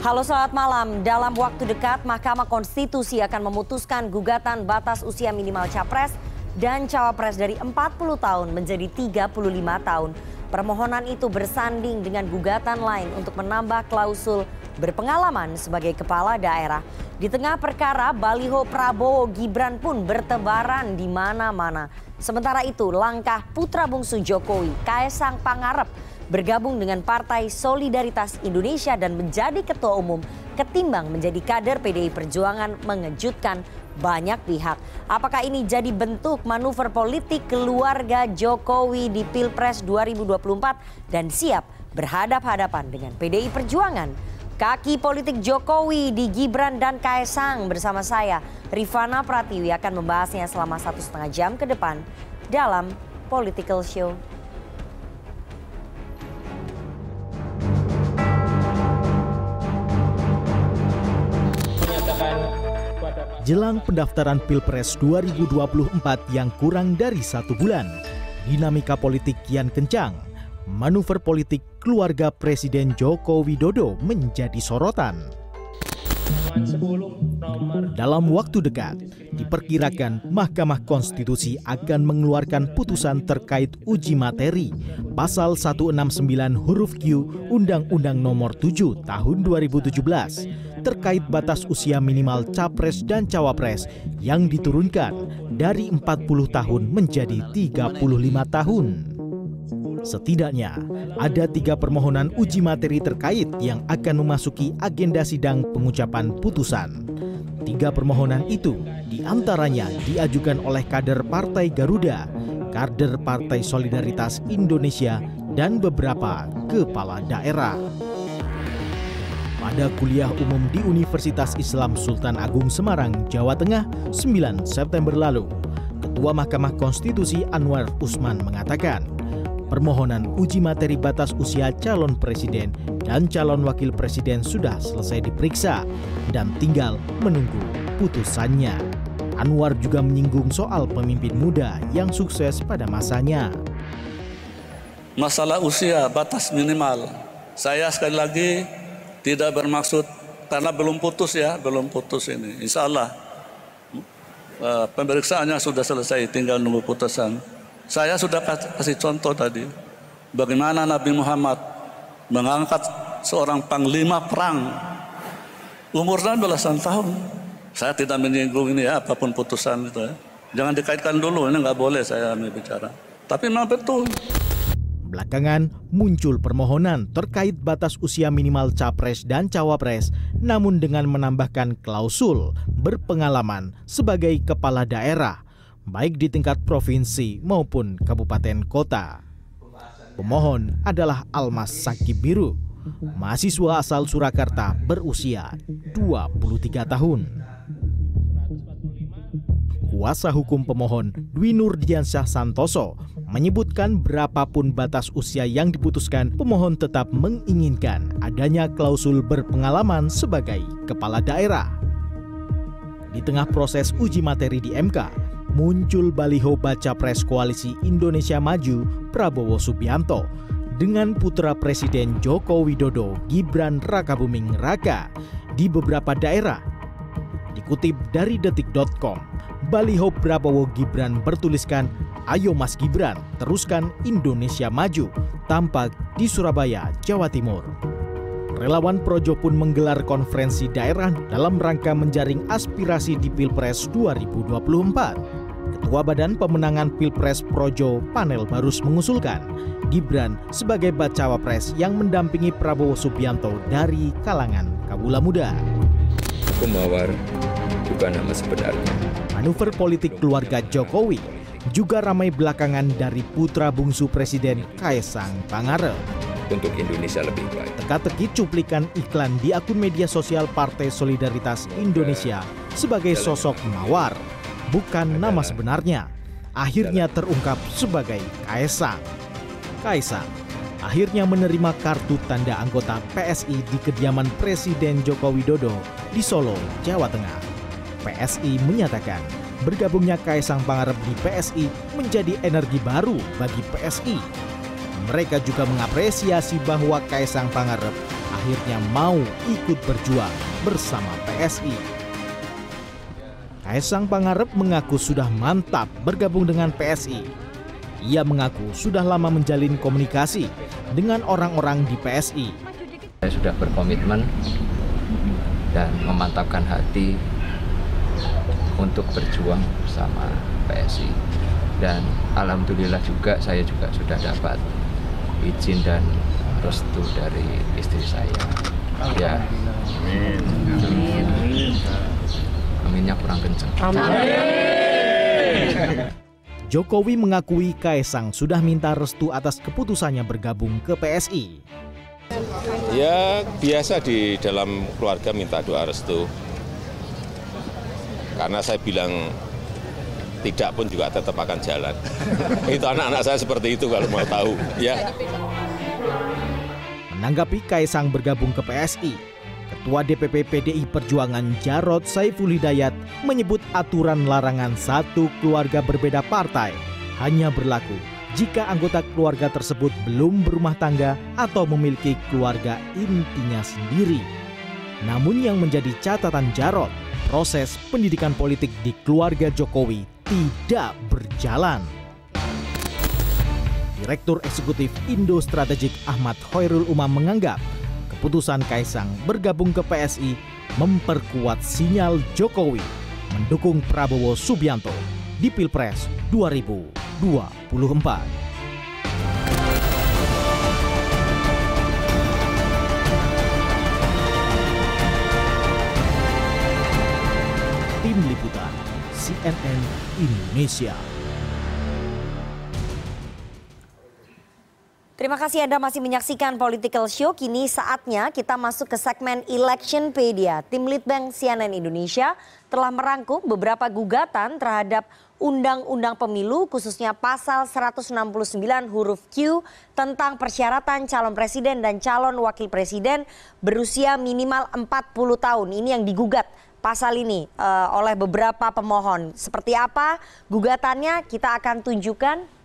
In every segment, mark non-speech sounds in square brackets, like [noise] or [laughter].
Halo selamat malam. Dalam waktu dekat Mahkamah Konstitusi akan memutuskan gugatan batas usia minimal capres dan cawapres dari 40 tahun menjadi 35 tahun. Permohonan itu bersanding dengan gugatan lain untuk menambah klausul berpengalaman sebagai kepala daerah. Di tengah perkara, baliho Prabowo Gibran pun bertebaran di mana-mana. Sementara itu, langkah putra bungsu Jokowi, Kaisang Pangarep, bergabung dengan Partai Solidaritas Indonesia dan menjadi ketua umum ketimbang menjadi kader PDI Perjuangan mengejutkan banyak pihak. Apakah ini jadi bentuk manuver politik keluarga Jokowi di Pilpres 2024 dan siap berhadap-hadapan dengan PDI Perjuangan? Kaki politik Jokowi di Gibran dan Kaesang bersama saya, Rifana Pratiwi akan membahasnya selama satu setengah jam ke depan dalam Political Show. Jelang pendaftaran Pilpres 2024 yang kurang dari satu bulan, dinamika politik kian kencang. Manuver politik keluarga Presiden Joko Widodo menjadi sorotan. Dalam waktu dekat, diperkirakan Mahkamah Konstitusi akan mengeluarkan putusan terkait uji materi pasal 169 huruf Q Undang-Undang Nomor 7 Tahun 2017 terkait batas usia minimal capres dan cawapres yang diturunkan dari 40 tahun menjadi 35 tahun. Setidaknya ada tiga permohonan uji materi terkait yang akan memasuki agenda sidang pengucapan putusan. Tiga permohonan itu di antaranya diajukan oleh kader Partai Garuda, kader Partai Solidaritas Indonesia, dan beberapa kepala daerah. Pada kuliah umum di Universitas Islam Sultan Agung Semarang, Jawa Tengah, 9 September lalu, Ketua Mahkamah Konstitusi Anwar Usman mengatakan, permohonan uji materi batas usia calon presiden dan calon wakil presiden sudah selesai diperiksa dan tinggal menunggu putusannya. Anwar juga menyinggung soal pemimpin muda yang sukses pada masanya. Masalah usia batas minimal. Saya sekali lagi tidak bermaksud karena belum putus ya, belum putus ini. Insya Allah uh, pemeriksaannya sudah selesai, tinggal nunggu putusan. Saya sudah kasih contoh tadi, bagaimana Nabi Muhammad mengangkat seorang panglima perang umurnya belasan tahun. Saya tidak menyinggung ini ya, apa pun putusan itu ya. Jangan dikaitkan dulu, ini nggak boleh saya bicara. Tapi memang betul. Belakangan muncul permohonan terkait batas usia minimal capres dan cawapres, namun dengan menambahkan klausul berpengalaman sebagai kepala daerah, baik di tingkat provinsi maupun kabupaten kota. Pemohon adalah Almas Sakib Biru, mahasiswa asal Surakarta berusia 23 tahun. Kuasa hukum pemohon Dwi Nurdiansyah Santoso menyebutkan berapapun batas usia yang diputuskan, pemohon tetap menginginkan adanya klausul berpengalaman sebagai kepala daerah. Di tengah proses uji materi di MK, muncul baliho baca pres koalisi Indonesia Maju Prabowo Subianto dengan putra Presiden Joko Widodo Gibran Rakabuming Raka di beberapa daerah. Dikutip dari detik.com, baliho Prabowo Gibran bertuliskan Ayo Mas Gibran, teruskan Indonesia Maju, tampak di Surabaya, Jawa Timur. Relawan Projo pun menggelar konferensi daerah dalam rangka menjaring aspirasi di Pilpres 2024. Ketua Badan Pemenangan Pilpres Projo Panel Barus mengusulkan Gibran sebagai bacawa pres yang mendampingi Prabowo Subianto dari kalangan Kabula Muda. Kumawar bukan nama sebenarnya. Manuver politik keluarga Jokowi juga ramai belakangan dari putra bungsu Presiden Kaisang Pangarep. Untuk Indonesia lebih baik. Teka-teki cuplikan iklan di akun media sosial Partai Solidaritas Indonesia sebagai sosok mawar, bukan nama sebenarnya. Akhirnya terungkap sebagai Kaisang. Kaisang akhirnya menerima kartu tanda anggota PSI di kediaman Presiden Joko Widodo di Solo, Jawa Tengah. PSI menyatakan bergabungnya Kaisang Pangarep di PSI menjadi energi baru bagi PSI. Mereka juga mengapresiasi bahwa Kaisang Pangarep akhirnya mau ikut berjuang bersama PSI. Kaisang Pangarep mengaku sudah mantap bergabung dengan PSI. Ia mengaku sudah lama menjalin komunikasi dengan orang-orang di PSI. Saya sudah berkomitmen dan memantapkan hati untuk berjuang bersama PSI dan alhamdulillah juga saya juga sudah dapat izin dan restu dari istri saya. Ya. Amin. Amin. Aminnya kurang kencang. Jokowi mengakui Kaisang sudah minta restu atas keputusannya bergabung ke PSI. Ya biasa di dalam keluarga minta doa restu. Karena saya bilang tidak pun juga tetap akan jalan. [laughs] itu anak-anak saya seperti itu kalau mau tahu. Ya. Menanggapi Kaisang bergabung ke PSI, Ketua DPP PDI Perjuangan Jarod Saiful Hidayat menyebut aturan larangan satu keluarga berbeda partai hanya berlaku jika anggota keluarga tersebut belum berumah tangga atau memiliki keluarga intinya sendiri. Namun yang menjadi catatan Jarod, proses pendidikan politik di keluarga Jokowi tidak berjalan. Direktur Eksekutif Indo Strategik Ahmad Hoirul Umam menganggap keputusan Kaisang bergabung ke PSI memperkuat sinyal Jokowi mendukung Prabowo Subianto di Pilpres 2024. Tim Liputan CNN Indonesia. Terima kasih Anda masih menyaksikan Political Show. Kini saatnya kita masuk ke segmen Electionpedia. Tim Litbang CNN Indonesia telah merangkum beberapa gugatan terhadap Undang-Undang Pemilu khususnya pasal 169 huruf Q tentang persyaratan calon presiden dan calon wakil presiden berusia minimal 40 tahun. Ini yang digugat pasal ini uh, oleh beberapa pemohon. Seperti apa gugatannya kita akan tunjukkan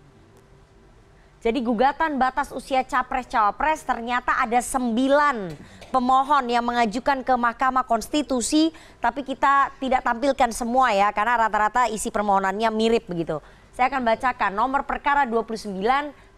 jadi gugatan batas usia capres-cawapres ternyata ada sembilan pemohon yang mengajukan ke Mahkamah Konstitusi, tapi kita tidak tampilkan semua ya, karena rata-rata isi permohonannya mirip begitu. Saya akan bacakan nomor perkara 29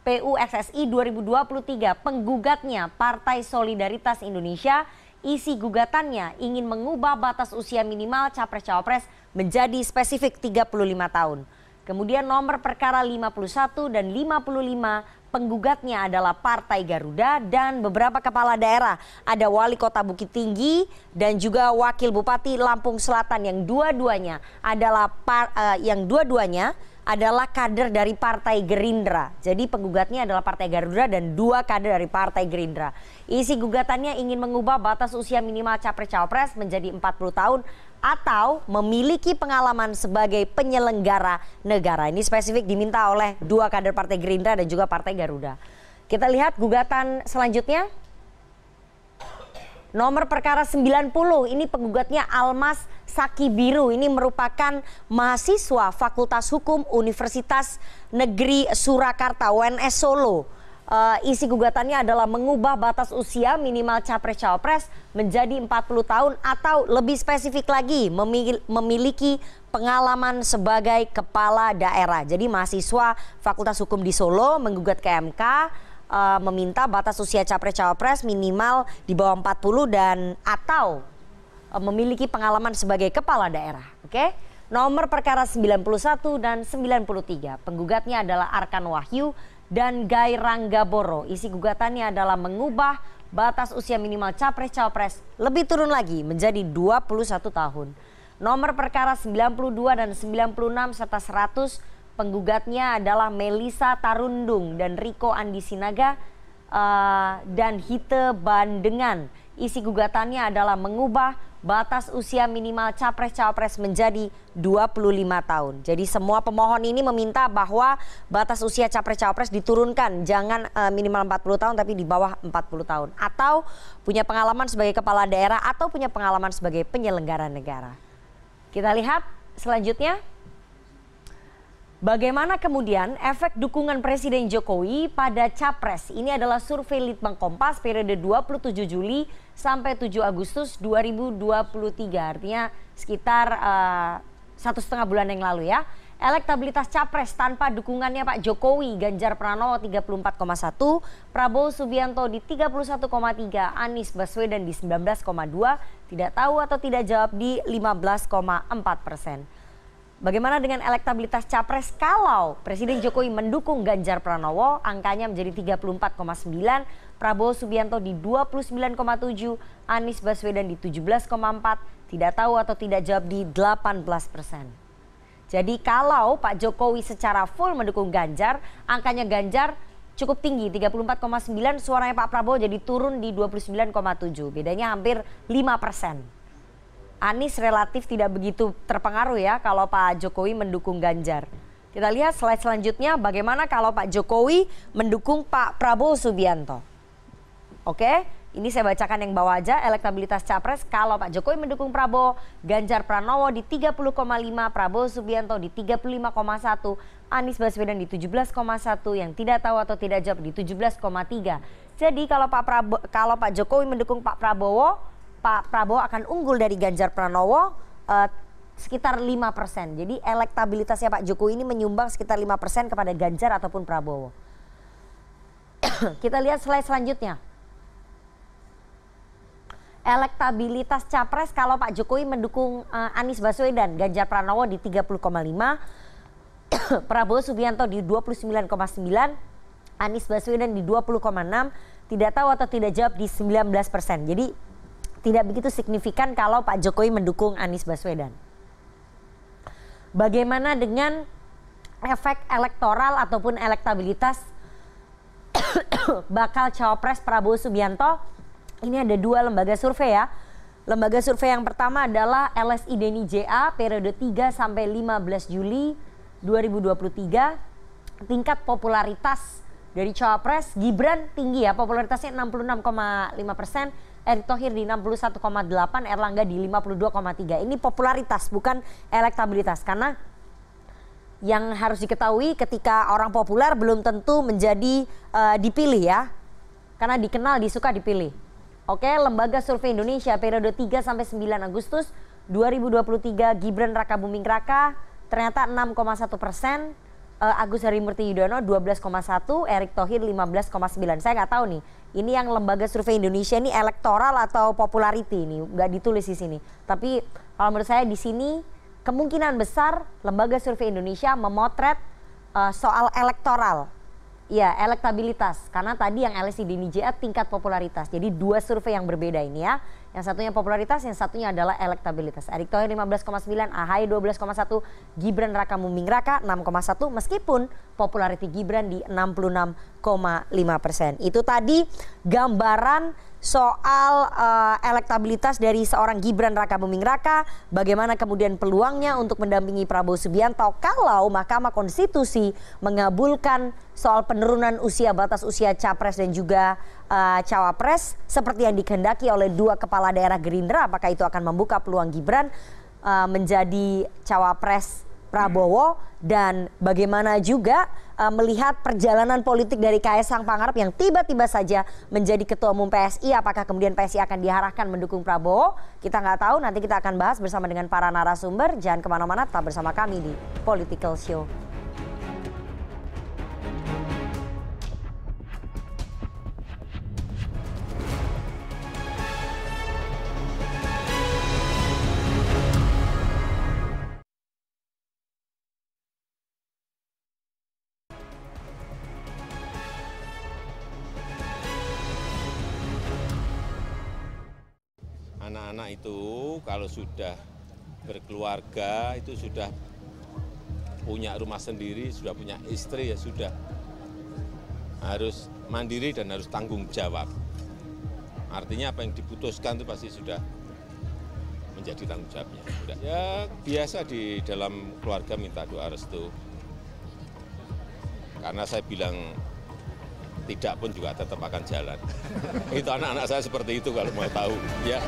PU SSI 2023, penggugatnya Partai Solidaritas Indonesia, isi gugatannya ingin mengubah batas usia minimal capres-cawapres menjadi spesifik 35 tahun. Kemudian nomor perkara 51 dan 55 penggugatnya adalah Partai Garuda dan beberapa kepala daerah. Ada Wali Kota Bukit Tinggi dan juga Wakil Bupati Lampung Selatan yang dua-duanya adalah par, uh, yang dua-duanya adalah kader dari Partai Gerindra. Jadi penggugatnya adalah Partai Garuda dan dua kader dari Partai Gerindra. Isi gugatannya ingin mengubah batas usia minimal capres-cawapres menjadi 40 tahun atau memiliki pengalaman sebagai penyelenggara negara. Ini spesifik diminta oleh dua kader Partai Gerindra dan juga Partai Garuda. Kita lihat gugatan selanjutnya. Nomor perkara 90, ini penggugatnya Almas Saki Biru. Ini merupakan mahasiswa Fakultas Hukum Universitas Negeri Surakarta, UNS Solo. Uh, isi gugatannya adalah mengubah batas usia minimal capres-cawapres menjadi 40 tahun atau lebih spesifik lagi memiliki pengalaman sebagai kepala daerah. Jadi mahasiswa Fakultas Hukum di Solo menggugat ke MK uh, meminta batas usia capres-cawapres minimal di bawah 40 dan atau memiliki pengalaman sebagai kepala daerah. Oke? Nomor perkara 91 dan 93. Penggugatnya adalah Arkan Wahyu dan Gai Ranggaboro. Isi gugatannya adalah mengubah batas usia minimal capres-cawapres lebih turun lagi menjadi 21 tahun. Nomor perkara 92 dan 96 serta 100 Penggugatnya adalah Melisa Tarundung dan Riko Andi Sinaga uh, dan Hite Bandengan. Isi gugatannya adalah mengubah batas usia minimal capres-cawapres menjadi 25 tahun. Jadi semua pemohon ini meminta bahwa batas usia capres-cawapres diturunkan, jangan uh, minimal 40 tahun tapi di bawah 40 tahun atau punya pengalaman sebagai kepala daerah atau punya pengalaman sebagai penyelenggara negara. Kita lihat selanjutnya Bagaimana kemudian efek dukungan Presiden Jokowi pada Capres? Ini adalah survei Litbang Kompas periode 27 Juli sampai 7 Agustus 2023. Artinya sekitar uh, satu setengah bulan yang lalu ya. Elektabilitas Capres tanpa dukungannya Pak Jokowi, Ganjar Pranowo 34,1, Prabowo Subianto di 31,3, Anies Baswedan di 19,2, tidak tahu atau tidak jawab di 15,4 persen. Bagaimana dengan elektabilitas capres kalau Presiden Jokowi mendukung Ganjar Pranowo, angkanya menjadi 34,9, Prabowo Subianto di 29,7, Anies Baswedan di 17,4, tidak tahu atau tidak jawab di 18 persen. Jadi kalau Pak Jokowi secara full mendukung Ganjar, angkanya Ganjar cukup tinggi 34,9, suaranya Pak Prabowo jadi turun di 29,7, bedanya hampir 5 persen. Anies relatif tidak begitu terpengaruh ya kalau Pak Jokowi mendukung Ganjar. Kita lihat slide selanjutnya bagaimana kalau Pak Jokowi mendukung Pak Prabowo Subianto. Oke, ini saya bacakan yang bawah aja elektabilitas capres kalau Pak Jokowi mendukung Prabowo, Ganjar Pranowo di 30,5, Prabowo Subianto di 35,1, Anies Baswedan di 17,1, yang tidak tahu atau tidak jawab di 17,3. Jadi kalau Pak Prabowo, kalau Pak Jokowi mendukung Pak Prabowo, Pak Prabowo akan unggul dari Ganjar Pranowo uh, sekitar 5 persen. Jadi elektabilitasnya Pak Jokowi ini menyumbang sekitar 5 persen kepada Ganjar ataupun Prabowo. [coughs] Kita lihat slide selanjutnya. Elektabilitas capres kalau Pak Jokowi mendukung uh, Anies Baswedan, Ganjar Pranowo di 30,5, [coughs] Prabowo Subianto di 29,9, Anies Baswedan di 20,6, tidak tahu atau tidak jawab di 19 persen. Jadi tidak begitu signifikan kalau Pak Jokowi mendukung Anies Baswedan. Bagaimana dengan efek elektoral ataupun elektabilitas [coughs] bakal cawapres Prabowo Subianto? Ini ada dua lembaga survei ya. Lembaga survei yang pertama adalah LSI Deni JA periode 3 sampai 15 Juli 2023. Tingkat popularitas dari cawapres Gibran tinggi ya, popularitasnya 66,5 persen Erick Thohir di 61,8, Erlangga di 52,3. Ini popularitas bukan elektabilitas karena yang harus diketahui ketika orang populer belum tentu menjadi uh, dipilih ya. Karena dikenal, disuka, dipilih. Oke, Lembaga Survei Indonesia periode 3 sampai 9 Agustus 2023 Gibran Raka Buming Raka ternyata 6,1 persen, Agus Harimurti Yudhoyono 12,1, Erick Thohir 15,9. Saya nggak tahu nih, ini yang lembaga survei Indonesia ini elektoral atau popularity ini nggak ditulis di sini. Tapi kalau menurut saya di sini kemungkinan besar lembaga survei Indonesia memotret uh, soal elektoral Ya, elektabilitas. Karena tadi yang LSI Dini JA tingkat popularitas. Jadi dua survei yang berbeda ini ya. Yang satunya popularitas, yang satunya adalah elektabilitas. Erick Thohir 15,9, AHY 12,1, Gibran Raka Muming Raka 6,1 meskipun populariti Gibran di 66,5 persen. Itu tadi gambaran soal uh, elektabilitas dari seorang Gibran Raka Buming Raka, bagaimana kemudian peluangnya untuk mendampingi Prabowo Subianto kalau Mahkamah Konstitusi mengabulkan soal penurunan usia batas usia capres dan juga uh, cawapres seperti yang dikehendaki oleh dua kepala daerah Gerindra, apakah itu akan membuka peluang Gibran uh, menjadi cawapres Prabowo dan bagaimana juga uh, melihat perjalanan politik dari Kaisang Pangarep yang tiba-tiba saja menjadi ketua umum PSI apakah kemudian PSI akan diarahkan mendukung Prabowo? Kita nggak tahu. Nanti kita akan bahas bersama dengan para narasumber. Jangan ke mana-mana tetap bersama kami di Political Show. Anak-anak itu kalau sudah berkeluarga itu sudah punya rumah sendiri, sudah punya istri ya sudah harus mandiri dan harus tanggung jawab. Artinya apa yang diputuskan itu pasti sudah menjadi tanggung jawabnya. Ya biasa di dalam keluarga minta doa restu. Karena saya bilang tidak pun juga tetap akan jalan. [laughs] itu anak-anak saya seperti itu kalau mau tahu. Ya.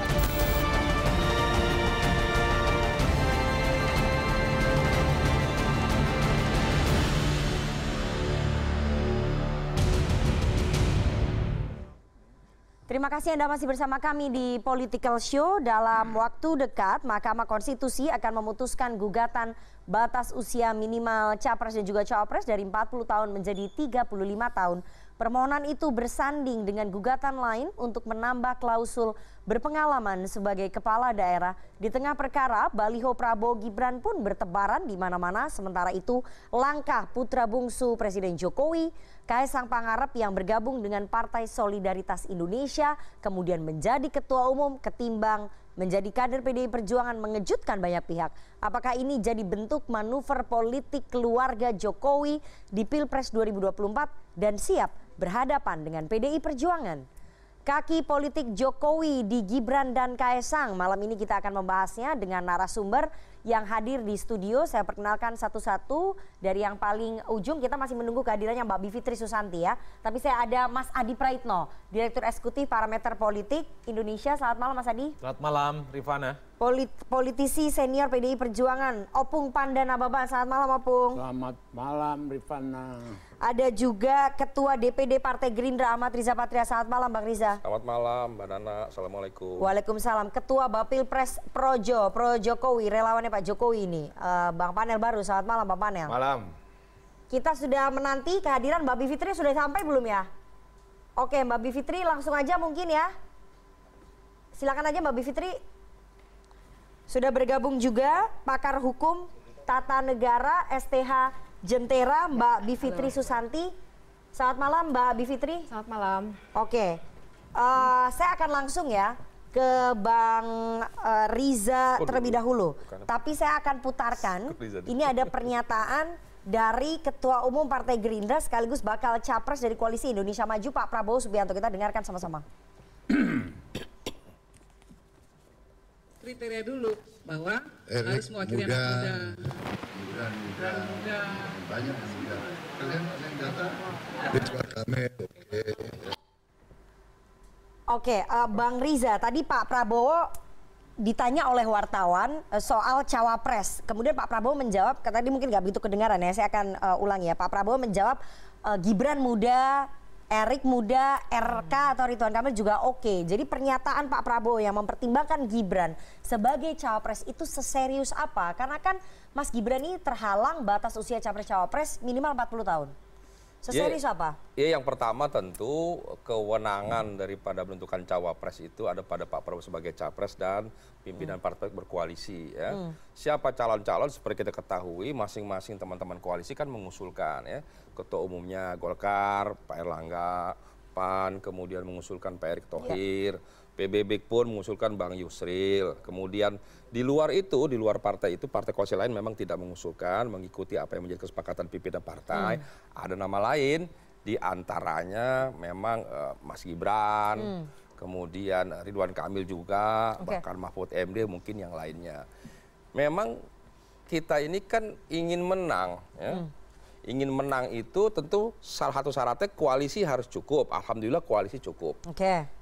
Terima kasih Anda masih bersama kami di Political Show. Dalam waktu dekat, Mahkamah Konstitusi akan memutuskan gugatan batas usia minimal capres dan juga cawapres dari 40 tahun menjadi 35 tahun Permohonan itu bersanding dengan gugatan lain untuk menambah klausul berpengalaman sebagai kepala daerah. Di tengah perkara, baliho Prabowo Gibran pun bertebaran di mana-mana. Sementara itu, langkah putra bungsu Presiden Jokowi, Kaisang Pangarep yang bergabung dengan Partai Solidaritas Indonesia, kemudian menjadi ketua umum ketimbang menjadi kader PDI Perjuangan mengejutkan banyak pihak. Apakah ini jadi bentuk manuver politik keluarga Jokowi di Pilpres 2024 dan siap berhadapan dengan PDI Perjuangan. Kaki politik Jokowi di Gibran dan Kaesang. Malam ini kita akan membahasnya dengan narasumber yang hadir di studio. Saya perkenalkan satu-satu dari yang paling ujung. Kita masih menunggu kehadirannya Mbak Bivitri Susanti ya. Tapi saya ada Mas Adi Praitno, Direktur Eksekutif Parameter Politik Indonesia. Selamat malam Mas Adi. Selamat malam Rifana. Polit politisi senior PDI Perjuangan, Opung Pandana Baban. Selamat malam Opung. Selamat malam Rifana. Ada juga Ketua DPD Partai Gerindra Ahmad Riza Patria. Selamat malam Bang Riza. Selamat malam Mbak Nana. Assalamualaikum. Waalaikumsalam. Ketua Bapil Pres Projo, Pro Jokowi, relawannya Pak Jokowi ini. Uh, Bang Panel baru. Selamat malam Bang Panel. Malam. Kita sudah menanti kehadiran Mbak Bivitri sudah sampai belum ya? Oke Mbak Bivitri langsung aja mungkin ya. Silakan aja Mbak Bivitri sudah bergabung juga pakar hukum tata negara STH Jentera Mbak Bivitri Susanti. Selamat malam Mbak Bivitri. Selamat malam. Oke, uh, saya akan langsung ya ke Bang uh, Riza terlebih dahulu. Tapi saya akan putarkan. Ini ada pernyataan dari Ketua Umum Partai Gerindra sekaligus bakal capres dari Koalisi Indonesia Maju Pak Prabowo Subianto. Kita dengarkan sama-sama. [clears throat] kriteria dulu bahwa eh, harus mewakili muda, anak muda. Muda, muda, muda. banyak muda. Kalian kalian datang, Ridwan Kamil, oke. Oke, uh, Bang Riza, tadi Pak Prabowo ditanya oleh wartawan uh, soal cawapres. Kemudian Pak Prabowo menjawab, tadi mungkin nggak begitu kedengaran ya, saya akan uh, ulang ya. Pak Prabowo menjawab, uh, Gibran muda, Erik Muda, RK atau Ridwan Kamil juga oke. Jadi pernyataan Pak Prabowo yang mempertimbangkan Gibran sebagai cawapres itu seserius apa? Karena kan Mas Gibran ini terhalang batas usia capres-cawapres minimal 40 tahun. Seserius ya, apa? Ya yang pertama tentu kewenangan daripada menentukan cawapres itu ada pada Pak Prabowo sebagai capres dan pimpinan hmm. partai berkoalisi ya. Hmm. Siapa calon-calon seperti kita ketahui masing-masing teman-teman koalisi kan mengusulkan ya. Ketua umumnya Golkar, Pak Erlangga, PAN, kemudian mengusulkan Pak Erick ya. Thohir. Ya PBB pun mengusulkan Bang Yusril. Kemudian di luar itu, di luar partai itu, partai koalisi lain memang tidak mengusulkan, mengikuti apa yang menjadi kesepakatan pimpinan partai. Hmm. Ada nama lain, di antaranya memang uh, Mas Gibran, hmm. kemudian Ridwan Kamil juga, okay. bahkan Mahfud MD mungkin yang lainnya. Memang kita ini kan ingin menang, ya. Hmm ingin menang itu tentu salah satu syaratnya koalisi harus cukup. Alhamdulillah koalisi cukup. Oke. Okay.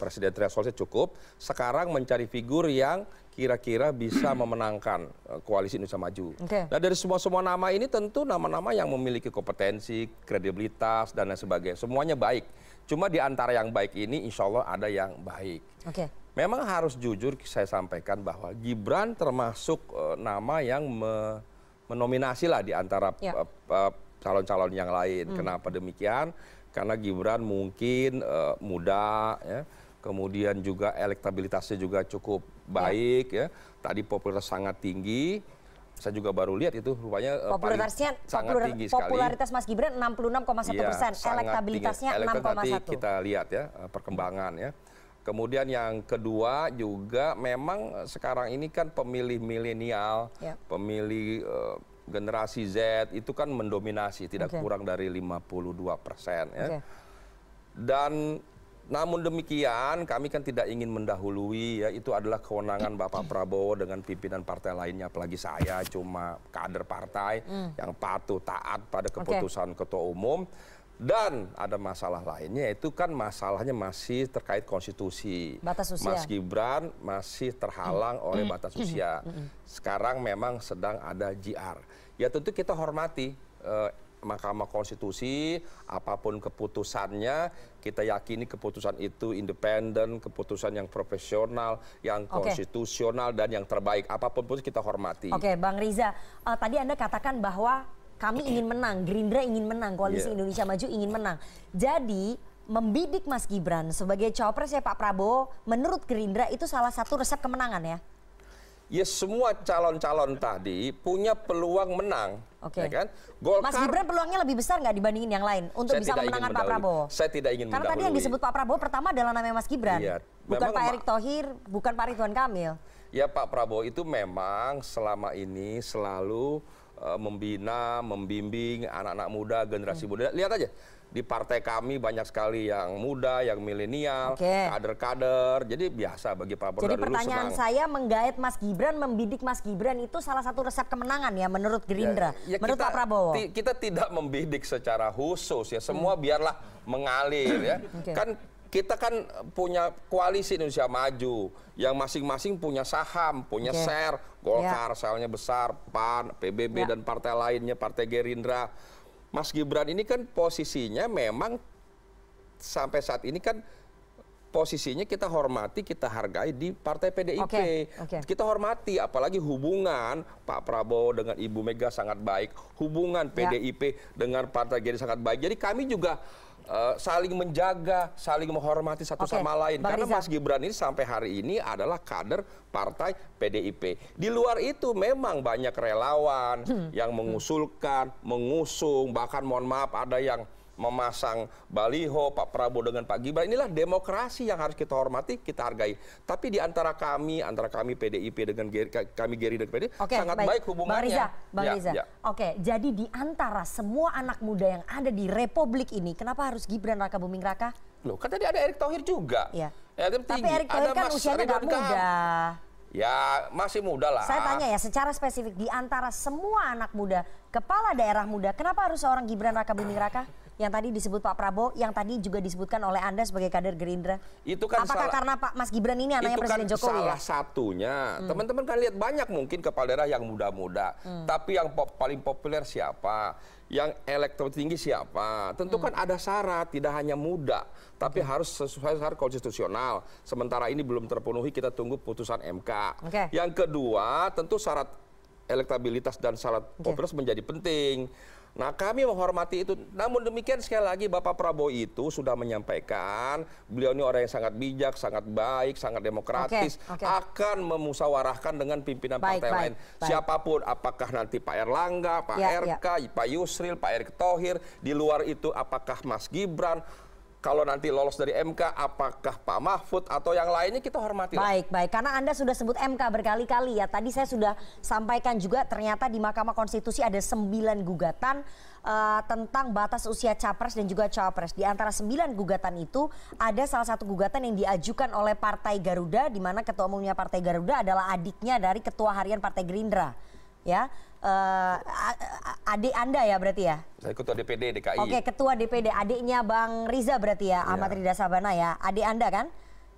Presiden thresholdnya cukup. Sekarang mencari figur yang kira-kira bisa [clears throat] memenangkan uh, koalisi Indonesia Maju. Okay. Nah dari semua semua nama ini tentu nama-nama yang memiliki kompetensi, kredibilitas dan lain sebagainya. Semuanya baik. Cuma di antara yang baik ini, insya Allah ada yang baik. Okay. Memang harus jujur saya sampaikan bahwa Gibran termasuk uh, nama yang me menominasi lah di antara ya. uh, calon-calon yang lain. Hmm. Kenapa demikian? Karena Gibran mungkin uh, muda ya. Kemudian juga elektabilitasnya juga cukup baik ya, ya. tadi popularitas sangat tinggi. Saya juga baru lihat itu rupanya eh, popularitasnya sangat popular, tinggi popularitas Mas Gibran 66,1 ya, persen elektabilitasnya 6,1 kita lihat ya eh, perkembangan ya. Kemudian yang kedua juga memang sekarang ini kan pemilih milenial, ya. pemilih uh, generasi Z itu kan mendominasi tidak okay. kurang dari 52 persen ya. Okay. Dan namun demikian kami kan tidak ingin mendahului ya itu adalah kewenangan Bapak Prabowo dengan pimpinan partai lainnya apalagi saya cuma kader partai mm. yang patuh taat pada keputusan okay. ketua umum dan ada masalah lainnya itu kan masalahnya masih terkait konstitusi. Batas usia. Mas Gibran masih terhalang mm. oleh batas usia. Mm. Sekarang memang sedang ada JR. Ya tentu kita hormati uh, Mahkamah Konstitusi, apa pun keputusannya, kita yakini keputusan itu independen, keputusan yang profesional, yang Oke. konstitusional dan yang terbaik. Apa pun pun kita hormati. Oke, Bang Riza, eh, tadi Anda katakan bahwa kami ingin menang, Gerindra ingin menang, Koalisi Iya. Indonesia Maju ingin menang. Jadi membidik Mas Gibran sebagai cawapresnya Pak Prabowo, menurut Gerindra itu salah satu resep kemenangan ya? Ya semua calon-calon tadi punya peluang menang, Oke. ya kan? Golkar Mas Gibran peluangnya lebih besar nggak dibandingin yang lain untuk bisa memenangkan Pak. Prabowo? Saya tidak ingin Karena tadi yang disebut Pak Prabowo pertama adalah namanya Mas Gibran, Iya. bukan Memang Pak Erick Thohir, bukan Pak Ridwan Kamil. Ya Pak Prabowo itu memang selama ini selalu membina, membimbing anak-anak muda, generasi Hmm. muda. Lihat aja di partai kami banyak sekali yang muda, yang milenial, Oke. kader-kader. Jadi biasa bagi Pak Prabowo Jadi dulu pertanyaan senang. saya menggait Mas Gibran, membidik Mas Gibran itu salah satu resep kemenangan ya menurut Gerindra, Ya, menurut kita, Pak Prabowo. ti- kita tidak membidik secara khusus ya, semua biarlah mengalir ya. Oke. Kan kita kan punya koalisi Indonesia Maju yang masing-masing punya saham, punya Oke. share, Golkar salahnya besar, PAN, PBB Ya. dan partai lainnya, Partai Gerindra. Mas Gibran ini kan posisinya memang sampai saat ini kan posisinya kita hormati, kita hargai di Partai PDIP. Oke, oke. Kita hormati, apalagi hubungan Pak Prabowo dengan Ibu Mega sangat baik, hubungan Ya. PDIP dengan Partai Gerindra sangat baik. Jadi kami juga eh, saling menjaga, saling menghormati satu Oke, sama lain. Bang Karena Riza. Mas Gibran ini sampai hari ini adalah kader Partai PDIP. Di luar itu memang banyak relawan Hmm. yang mengusulkan, mengusung, bahkan mohon maaf ada yang memasang baliho Pak Prabowo dengan Pak Gibran. Inilah demokrasi yang harus kita hormati, kita hargai. Tapi di antara kami, antara kami PDIP dengan Ger- kami Gerindra dan PDIP, Oke, sangat baik, hubungannya. Bang Riza, Bang Ya, Riza. ya. Oke, jadi di antara semua anak muda yang ada di Republik ini, kenapa harus Gibran Raka Buming Raka? Loh, kan tadi ada Erick Thohir juga. Iya. Ya, tim Tapi. Erick Thohir Ada kan Mas usianya nggak muda. Ya, masih muda lah. Saya tanya ya, secara spesifik di antara semua anak muda, kepala daerah muda, kenapa harus seorang Gibran Raka Buming Raka? Yang tadi disebut Pak Prabowo, yang tadi juga disebutkan oleh Anda sebagai kader Gerindra. Itu kan Apakah salah- karena Pak Mas Gibran ini anaknya itu Presiden kan Jokowi salah ya? satunya. Teman-teman kan lihat banyak mungkin kepala daerah yang muda-muda. Hmm. Tapi yang pop- paling populer siapa? Yang elektro tinggi siapa? Tentu Hmm. kan ada syarat, tidak hanya muda, tapi harus sesuai syarat konstitusional. Sementara ini belum terpenuhi, kita tunggu putusan MK. Oke. Yang kedua, tentu syarat elektabilitas dan syarat popularitas menjadi penting. Nah kami menghormati itu. Namun demikian sekali lagi Bapak Prabowo itu sudah menyampaikan beliau ini orang yang sangat bijak, sangat baik, sangat demokratis, Oke, oke. akan memusyawarahkan dengan pimpinan Baik, partai baik, lain. baik. Siapa pun, apakah nanti Pak Erlangga, Pak Ya, RK, Pak Yusril, Pak Erick Thohir, di luar itu apakah Mas Gibran, kalau nanti lolos dari MK, apakah Pak Mahfud atau yang lainnya kita hormati. Baik, baik. Karena Anda sudah sebut MK berkali-kali ya. Tadi saya sudah sampaikan juga ternyata di Mahkamah Konstitusi ada sembilan gugatan eh, tentang batas usia capres dan juga cawapres. Di antara sembilan gugatan itu ada salah satu gugatan yang diajukan oleh Partai Garuda di mana ketua umumnya Partai Garuda adalah adiknya dari Ketua Harian Partai Gerindra. Ya, a- adik Anda ya berarti ya? Saya ketua DPD DKI. Oke, ketua DPD adiknya Bang Riza berarti ya, Ahmad Rida Sabana ya. Adik Anda kan?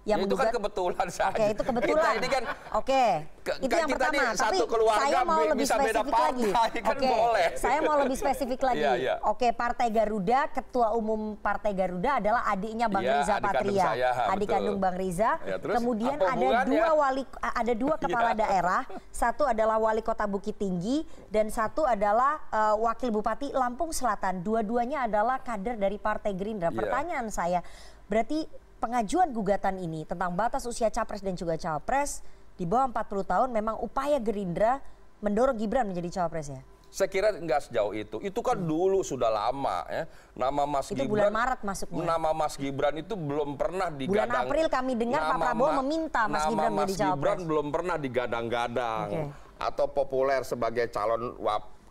Ya, itu kan kebetulan saja. Oke, itu kebetulan. Kita ini kan Oke. Ke- itu kan yang kita pertama. Tapi satu keluarga saya mau bi- lebih bisa beda spesifik lagi. partai, kan Oke. boleh. Saya mau lebih spesifik [laughs] lagi. Iya, iya. Oke, Partai Garuda, Ketua Umum Partai Garuda adalah adiknya Bang Iya, Riza adik kandung Patria. saya, adik betul. kandung Bang Riza. Ya, terus Kemudian ada dua wali ada dua [laughs] kepala Iya. daerah. Satu adalah Wali Kota Bukit Tinggi dan satu adalah eh, Wakil Bupati Lampung Selatan. Dua-duanya adalah kader dari Partai Gerindra. Iya. Pertanyaan saya, berarti pengajuan gugatan ini tentang batas usia capres dan juga cawapres di bawah 40 tahun memang upaya Gerindra mendorong Gibran menjadi cawapres ya? Saya kira nggak sejauh itu. Itu kan dulu sudah lama ya. Nama Mas Itu bulan Gibran. Maret masuknya. Nama Mas Gibran itu belum pernah digadang. April kami dengar Pak Prabowo meminta Mas nama Gibran Mas menjadi cawapres. Gibran belum pernah digadang-gadang Oke. atau populer sebagai calon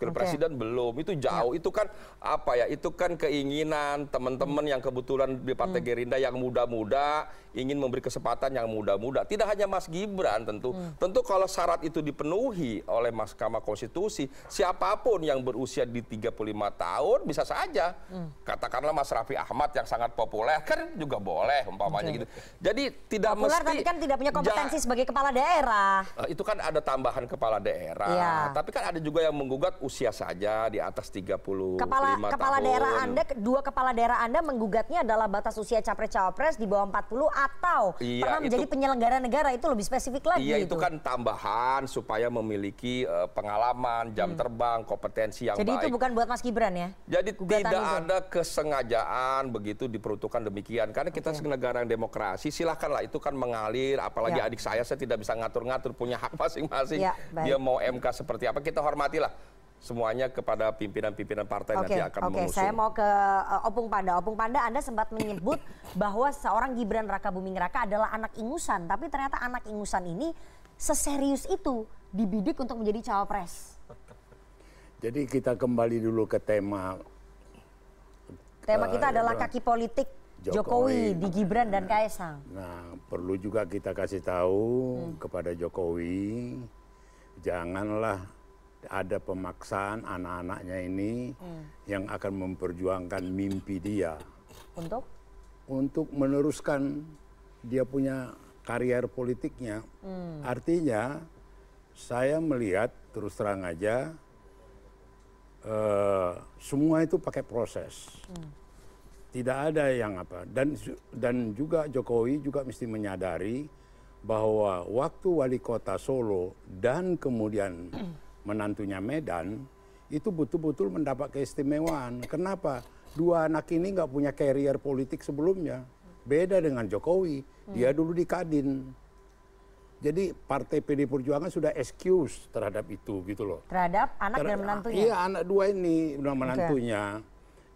wakil Oke. presiden belum. Itu jauh. Itu kan apa ya? Itu kan keinginan teman-teman yang kebetulan di Partai Hmm. Gerindra yang muda-muda ingin memberi kesempatan yang muda-muda. Tidak hanya Mas Gibran tentu. Tentu kalau syarat itu dipenuhi oleh Mahkamah Konstitusi, siapa pun yang berusia di 35 tahun bisa saja. Katakanlah Mas Raffi Ahmad yang sangat populer kan juga boleh umpamanya Oke. gitu. Jadi tidak Populer mesti tapi kan tidak punya kompetensi Ja- sebagai kepala daerah. Eh, itu kan ada tambahan kepala daerah. Iya. Tapi kan ada juga yang menggugat usia saja di atas 35 Kepala kepala tahun. daerah Anda dua kepala daerah Anda menggugatnya adalah batas usia capres cawapres di bawah 40 atau Iya, pernah menjadi itu- penyelenggara negara itu lebih spesifik lagi Iya itu kan tambahan supaya memiliki eh, pengalaman, jam terbang, kompetensi yang Hmm. Jadi baik. itu bukan buat Mas Gibran ya? Jadi Gugatan tidak itu. ada kesengajaan begitu diperuntukkan demikian. Karena kita Oke. negara yang demokrasi, silahkanlah itu kan mengalir. Apalagi Ya. adik saya, saya tidak bisa ngatur-ngatur, punya hak masing-masing. Ya, baik. Dia mau MK seperti apa, kita hormatilah semuanya kepada pimpinan-pimpinan partai Oke, nanti akan oke. mengusung. Saya mau ke uh, Opung Panda. Opung Panda, Anda sempat menyebut [laughs] bahwa seorang Gibran Raka Buming Raka adalah anak ingusan, tapi ternyata anak ingusan ini seserius itu dibidik untuk menjadi cawapres. Jadi kita kembali dulu ke tema Tema kita adalah Gibran. kaki politik Jokowi, Jokowi. di Gibran dan Kaisang. Nah, perlu juga kita kasih tahu kepada Jokowi, janganlah ada pemaksaan anak-anaknya ini yang akan memperjuangkan mimpi dia. Untuk? Untuk meneruskan dia punya karier politiknya. Artinya, saya melihat terus terang aja eh, semua itu pakai proses. Tidak ada yang apa. Dan dan juga Jokowi juga mesti menyadari bahwa waktu wali kota Solo dan kemudian [clears throat] menantunya Medan itu betul-betul mendapat keistimewaan. Kenapa? Dua anak ini nggak punya karier politik sebelumnya. Beda dengan Jokowi, dia dulu di Kadin. Jadi Partai PD Perjuangan sudah excuse terhadap itu gitu loh. terhadap anak dan Ter- menantunya. Iya, anak dua ini dan menantunya.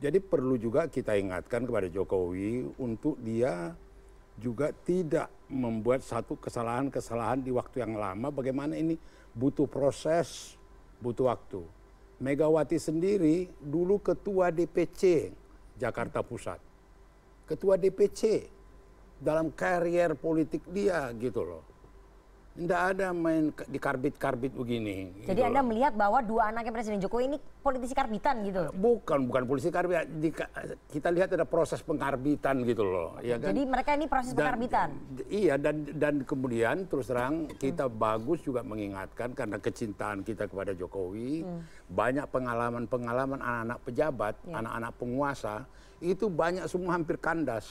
Jadi perlu juga kita ingatkan kepada Jokowi untuk dia juga tidak membuat satu kesalahan-kesalahan di waktu yang lama. Bagaimana ini butuh proses, butuh waktu. Megawati sendiri dulu ketua DPC Jakarta Pusat. Ketua DPC dalam karier politik dia gitu loh. Tidak ada main di karbit-karbit begini. Jadi gitu Anda loh. melihat bahwa dua anaknya Presiden Jokowi ini politisi karbitan gitu. Bukan, bukan polisi karbit. Di- kita lihat ada proses pengkarbitan gitu loh. ya kan? Jadi mereka ini proses Dan- pengarbitan. Iya dan dan kemudian terus terang kita bagus juga mengingatkan karena kecintaan kita kepada Jokowi banyak pengalaman-pengalaman anak-anak pejabat, anak-anak penguasa itu banyak semua hampir kandas.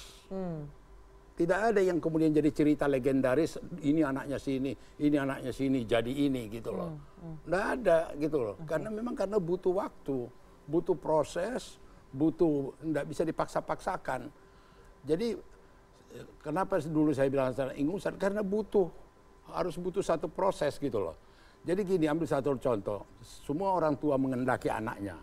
Tidak ada yang kemudian jadi cerita legendaris ini anaknya sini, ini anaknya sini jadi ini gitu loh. Tidak ada gitu loh. Karena memang karena butuh waktu, butuh proses, butuh tidak bisa dipaksa-paksakan. Jadi kenapa dulu saya bilang sana ingusan karena butuh harus butuh satu proses gitu loh. Jadi gini ambil satu contoh, semua orang tua mengendaki anaknya.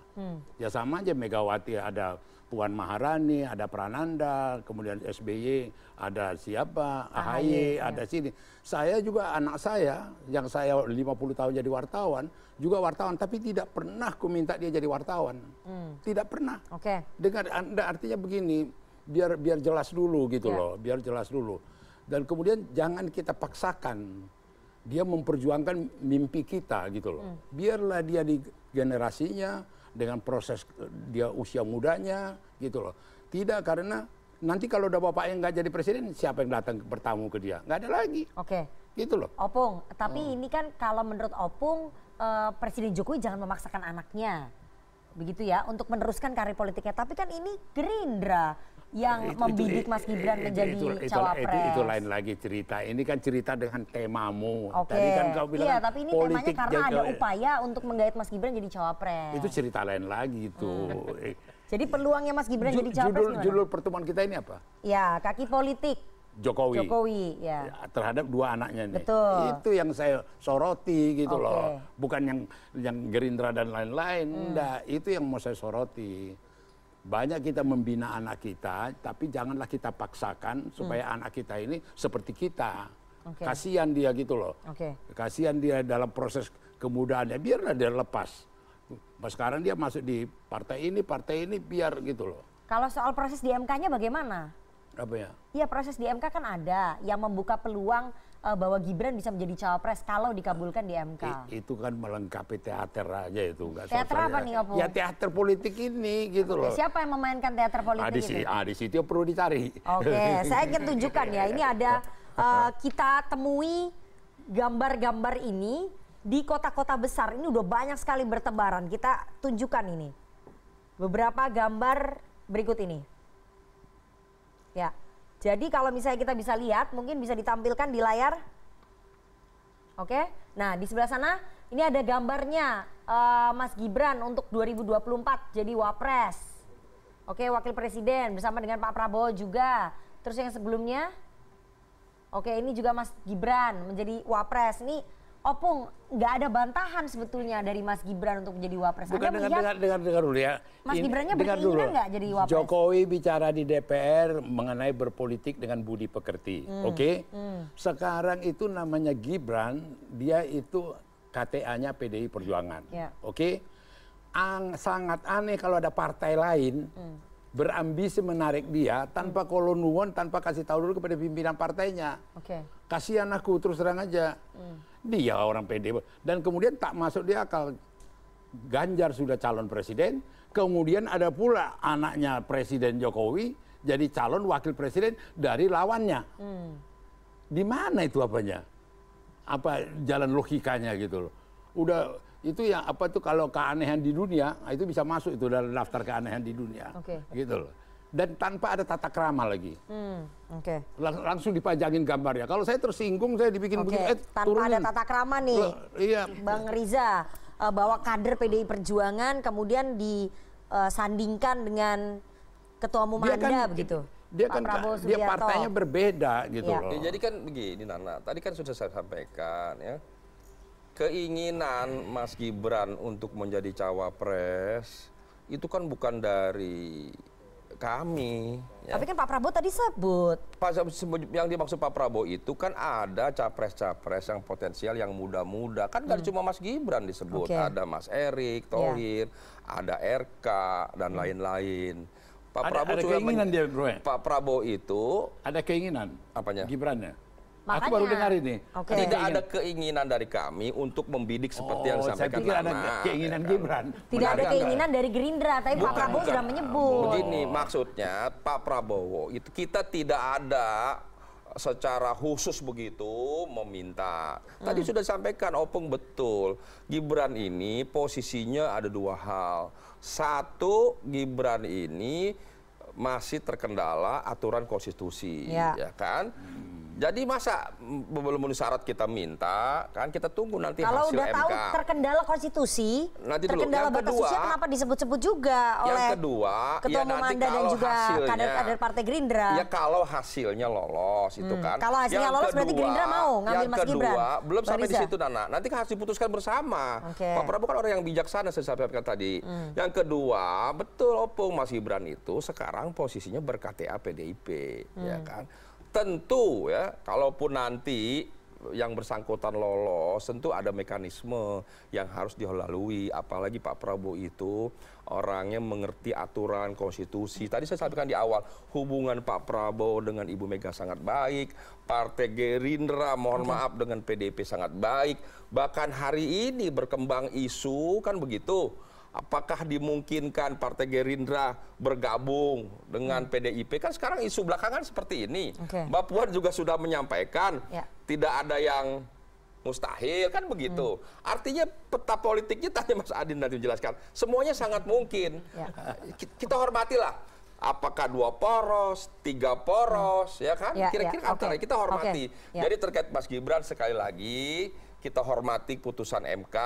Ya sama aja Megawati ada Puan Maharani, ada Prananda, kemudian SBY, ada siapa, AHY, ada sini. Saya juga anak saya yang saya 50 tahun jadi wartawan, juga wartawan tapi tidak pernah ku minta dia jadi wartawan. Tidak pernah. Oke. Dengan Anda artinya begini, biar biar jelas dulu gitu Ya. loh, biar jelas dulu. Dan kemudian jangan kita paksakan dia memperjuangkan mimpi kita gitu loh. Biarlah dia di generasinya dengan proses eh, dia usia mudanya gitu loh. Tidak karena nanti kalau udah bapaknya nggak jadi presiden, siapa yang datang bertamu ke dia? Nggak ada lagi. Oke. Gitu loh. Opung, tapi Oh. ini kan kalau menurut Opung eh, Presiden Jokowi jangan memaksakan anaknya. Begitu ya untuk meneruskan karir politiknya. Tapi kan ini Gerindra yang Itu- membidik Mas Gibran itu- menjadi itu, itu, cawapres. Itu, itu lain lagi cerita. Ini kan cerita dengan temamu. Oke. Tadi kan kau bilang iya, tapi ini temanya politik karena jadi- ada upaya untuk menggait Mas Gibran jadi cawapres. Itu cerita lain lagi itu. Eh, Jadi peluangnya Mas Gibran ju- jadi cawapres judul, gimana? judul pertemuan kita ini apa? Ya, kaki politik Jokowi. Jokowi, ya. Ya, terhadap dua anaknya nih. Betul. Itu yang saya soroti gitu Oke. loh. Bukan yang yang Gerindra dan lain-lain. Hmm. Enggak, itu yang mau saya soroti. Banyak kita membina anak kita, tapi janganlah kita paksakan supaya anak kita ini seperti kita. Hmm. Oke. Kasihan dia gitu loh. Oke. Kasihan dia dalam proses kemudahannya, biarlah dia lepas. Mas sekarang dia masuk di partai ini, partai ini biar gitu loh. Kalau soal proses di MK-nya bagaimana? Apa ya? Iya proses di MK kan ada yang membuka peluang eh, bahwa Gibran bisa menjadi cawapres kalau dikabulkan di MK. I- itu kan melengkapi teater aja itu. nggak Teater apa nih, Opung? Ya teater politik ini gitu loh. Siapa yang memainkan teater politik Ah, di, itu? si- ah, di situ perlu dicari. Oke, [laughs] saya ingin tunjukkan ya. Ini ada eh, kita temui gambar-gambar ini di kota-kota besar. Ini udah banyak sekali bertebaran. Kita tunjukkan ini. Beberapa gambar berikut ini. Ya. Jadi kalau misalnya kita bisa lihat, mungkin bisa ditampilkan di layar. Oke. Nah, di sebelah sana ini ada gambarnya eh, Mas Gibran untuk 2024 jadi Wapres. Oke, wakil presiden bersama dengan Pak Prabowo juga. Terus yang sebelumnya Oke, ini juga Mas Gibran menjadi Wapres. Ini Opung nggak ada bantahan sebetulnya dari Mas Gibran untuk menjadi Wapres. Bukan Anda dengar, melihat dengar, dengar, dengar dulu ya. Mas Ini- Gibrannya berkeinginan nggak jadi Wapres? Jokowi bicara di DPR mengenai berpolitik dengan budi pekerti. Hmm, Oke? Sekarang itu namanya Gibran, dia itu KTA-nya PDI Perjuangan. Ya. Oke? Ang, sangat aneh kalau ada partai lain Hmm. berambisi menarik dia tanpa kolonuan, tanpa kasih tahu dulu kepada pimpinan partainya. Oke. Kasihan aku terus terang aja. Dia orang PD dan kemudian tak masuk di akal. Ganjar sudah calon presiden, kemudian ada pula anaknya Presiden Jokowi jadi calon wakil presiden dari lawannya. Di mana itu apanya? Apa jalan logikanya gitu loh. Udah itu yang apa tuh kalau keanehan di dunia itu bisa masuk itu dalam daftar keanehan di dunia. Oke. Gitu loh. Dan tanpa ada tata krama lagi. Hmm, Oke. Lang- langsung dipajangin gambarnya. Kalau saya tersinggung saya dibikin Oke. begitu. Eh, Tanpa turunin. ada tata krama nih. Loh, iya. Bang Riza eh, bahwa kader PDI Perjuangan kemudian disandingkan dengan ketua umum Dia Anda kan begitu. dia Pak kan Prabowo dia Subianto. partainya berbeda gitu Iya. loh. Ya, jadi kan begini Nana, tadi kan sudah saya sampaikan ya. Keinginan Mas Gibran untuk menjadi cawapres itu kan bukan dari kami. ya. Tapi kan Pak Prabowo tadi sebut. Pas yang dimaksud Pak Prabowo itu kan ada capres-capres yang potensial yang muda-muda. Kan nggak cuma Mas Gibran disebut, Hmm. Oke. ada Mas Erik Thohir, ada RK dan lain-lain. Pak Ada- Prabowo ada juga keinginan dia, Bro, ya? Pak Prabowo itu Ada keinginan Apanya? Gibrannya. Makanya. Aku baru dengar ini. Oke. tidak ada keinginan dari kami untuk membidik seperti yang Oh, saya disampaikan pikir ada keinginan ya? Gibran. Tidak ada Enggak, keinginan dari Gerindra, tapi Pak Bukan, Prabowo bukan. sudah menyebut. Begini, maksudnya Pak Prabowo itu kita tidak ada secara khusus begitu meminta. Tadi sudah disampaikan Opung betul. Gibran ini posisinya ada dua hal. Satu, Gibran ini masih terkendala aturan konstitusi, Ya. ya kan? Jadi masa belum memenuhi syarat kita minta, kan kita tunggu nanti Kalau hasil udah tahu terkendala konstitusi, Nanti dulu. terkendala Yang batas kedua- usia kenapa disebut-sebut juga Yang oleh kedua, Ketua ya Umum Anda dan juga kader-kader Partai Gerindra? Ya kalau hasilnya lolos itu kan. Kalau hasilnya Yang lolos berarti Gerindra mau ngambil yang Mas kedua, Gibran? belum sampai di situ Nana. Nanti kan harus diputuskan bersama. Oke. Pak Prabowo kan orang yang bijaksana saya sampaikan tadi. Hmm. Yang kedua, betul Opung Mas Gibran itu sekarang posisinya ber-KTA PDIP, ya Hmm. kan. Tentu ya, kalaupun nanti yang bersangkutan lolos, tentu ada mekanisme yang harus dilalui. Apalagi Pak Prabowo itu orangnya mengerti aturan konstitusi. Tadi saya sampaikan di awal, hubungan Pak Prabowo dengan Ibu Mega sangat baik. Partai Gerindra, mohon maaf, dengan PDIP sangat baik. Bahkan hari ini berkembang isu, kan begitu. Apakah dimungkinkan Partai Gerindra bergabung dengan PDIP? Kan sekarang isu belakangan seperti ini. Oke. Mbak Puan juga sudah menyampaikan Ya. tidak ada yang mustahil kan begitu. Artinya peta politiknya tadi Mas Adin nanti menjelaskan semuanya sangat mungkin. Ya. Eh, ki- Kita hormatilah. Apakah dua poros, tiga poros, ya kan? Ya, Kira-kira ya, antara oke. kita hormati. Oke, ya. Jadi terkait Mas Gibran sekali lagi kita hormati putusan MK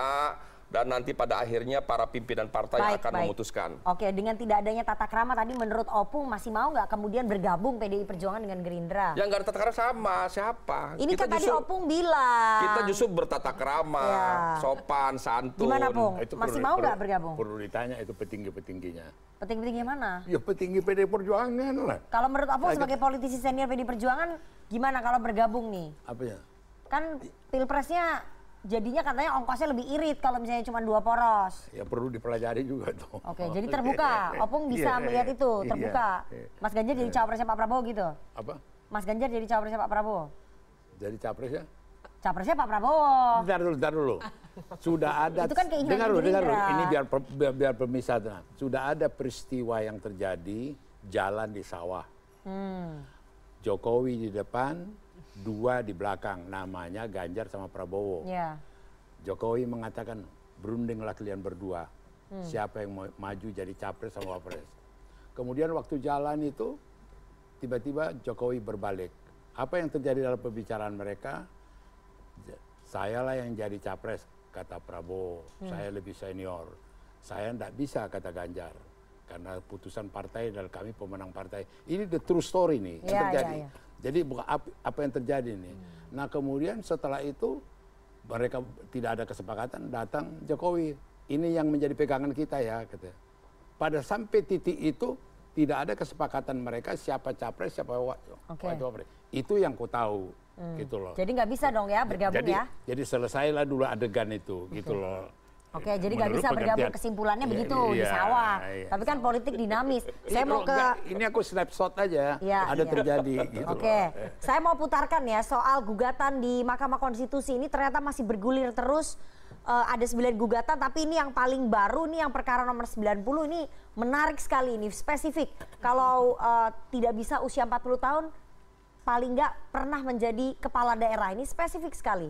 dan nanti pada akhirnya para pimpinan partai Baik, akan baik. memutuskan. Oke, dengan tidak adanya tata krama tadi menurut Opung masih mau nggak kemudian bergabung PDI Perjuangan dengan Gerindra? Yang nggak ada tata krama sama siapa? Ini Kita kan tadi justru- Opung bilang. Kita justru bertata krama, Ya. sopan, santun. Gimana, Pung? Itu Masih perlu- mau nggak bergabung? Perlu ditanya itu petinggi-petingginya. Peting-petingnya mana? Ya petinggi PD Perjuangan lah. Kalau menurut Opung Lagi- sebagai politisi senior PDI Perjuangan, gimana kalau bergabung nih? Apa ya? Kan pilpresnya jadinya katanya ongkosnya lebih irit kalau misalnya cuma dua poros. Ya perlu dipelajari juga tuh. Oke, jadi terbuka. Opung bisa Iya, melihat itu, iya, terbuka. iya. Mas Ganjar jadi cawapresnya Pak Prabowo gitu. Apa? Mas Ganjar jadi cawapresnya Pak Prabowo. Jadi capres ya? Capresnya Pak Prabowo. Bentar dulu, bentar dulu. Sudah ada. Itu kan keinginan dengar dulu, dengar dulu. Ini biar biar, biar pemisah. Nah, Sudah ada peristiwa yang terjadi jalan di sawah. Hmm. Jokowi di depan, dua di belakang. Namanya Ganjar sama Prabowo. Ya. Jokowi mengatakan berundinglah kalian berdua. Hmm. Siapa yang mau maju jadi capres sama wapres. Kemudian waktu jalan itu tiba-tiba Jokowi berbalik. Apa yang terjadi dalam pembicaraan mereka? Saya lah yang jadi capres kata Prabowo. Hmm. Saya lebih senior. Saya tidak bisa kata Ganjar. Karena putusan partai dan kami pemenang partai. Ini the true story nih yang Ya, terjadi. ya, ya. Jadi bukan apa, apa yang terjadi nih. Nah kemudian setelah itu mereka tidak ada kesepakatan datang Jokowi. Ini yang menjadi pegangan kita ya kata. Pada sampai titik itu tidak ada kesepakatan mereka siapa capres siapa wapres. Itu yang ku tahu gitu loh. Jadi nggak bisa dong ya bergabung jadi, ya. jadi selesailah dulu adegan itu gitu loh. Oke, jadi nggak bisa bergabung kesimpulannya Iya, begitu di iya, sawah. iya. Tapi kan politik dinamis. Saya Ini mau ke enggak, ini aku snapshot aja. Iya, ada iya. terjadi gitu Oke, saya mau putarkan ya soal gugatan di Mahkamah Konstitusi ini ternyata masih bergulir terus. Eh, ada 9 gugatan, tapi ini yang paling baru nih yang perkara nomor 90 ini menarik sekali ini spesifik. Kalau eh, tidak bisa usia 40 tahun, paling nggak pernah menjadi kepala daerah ini spesifik sekali.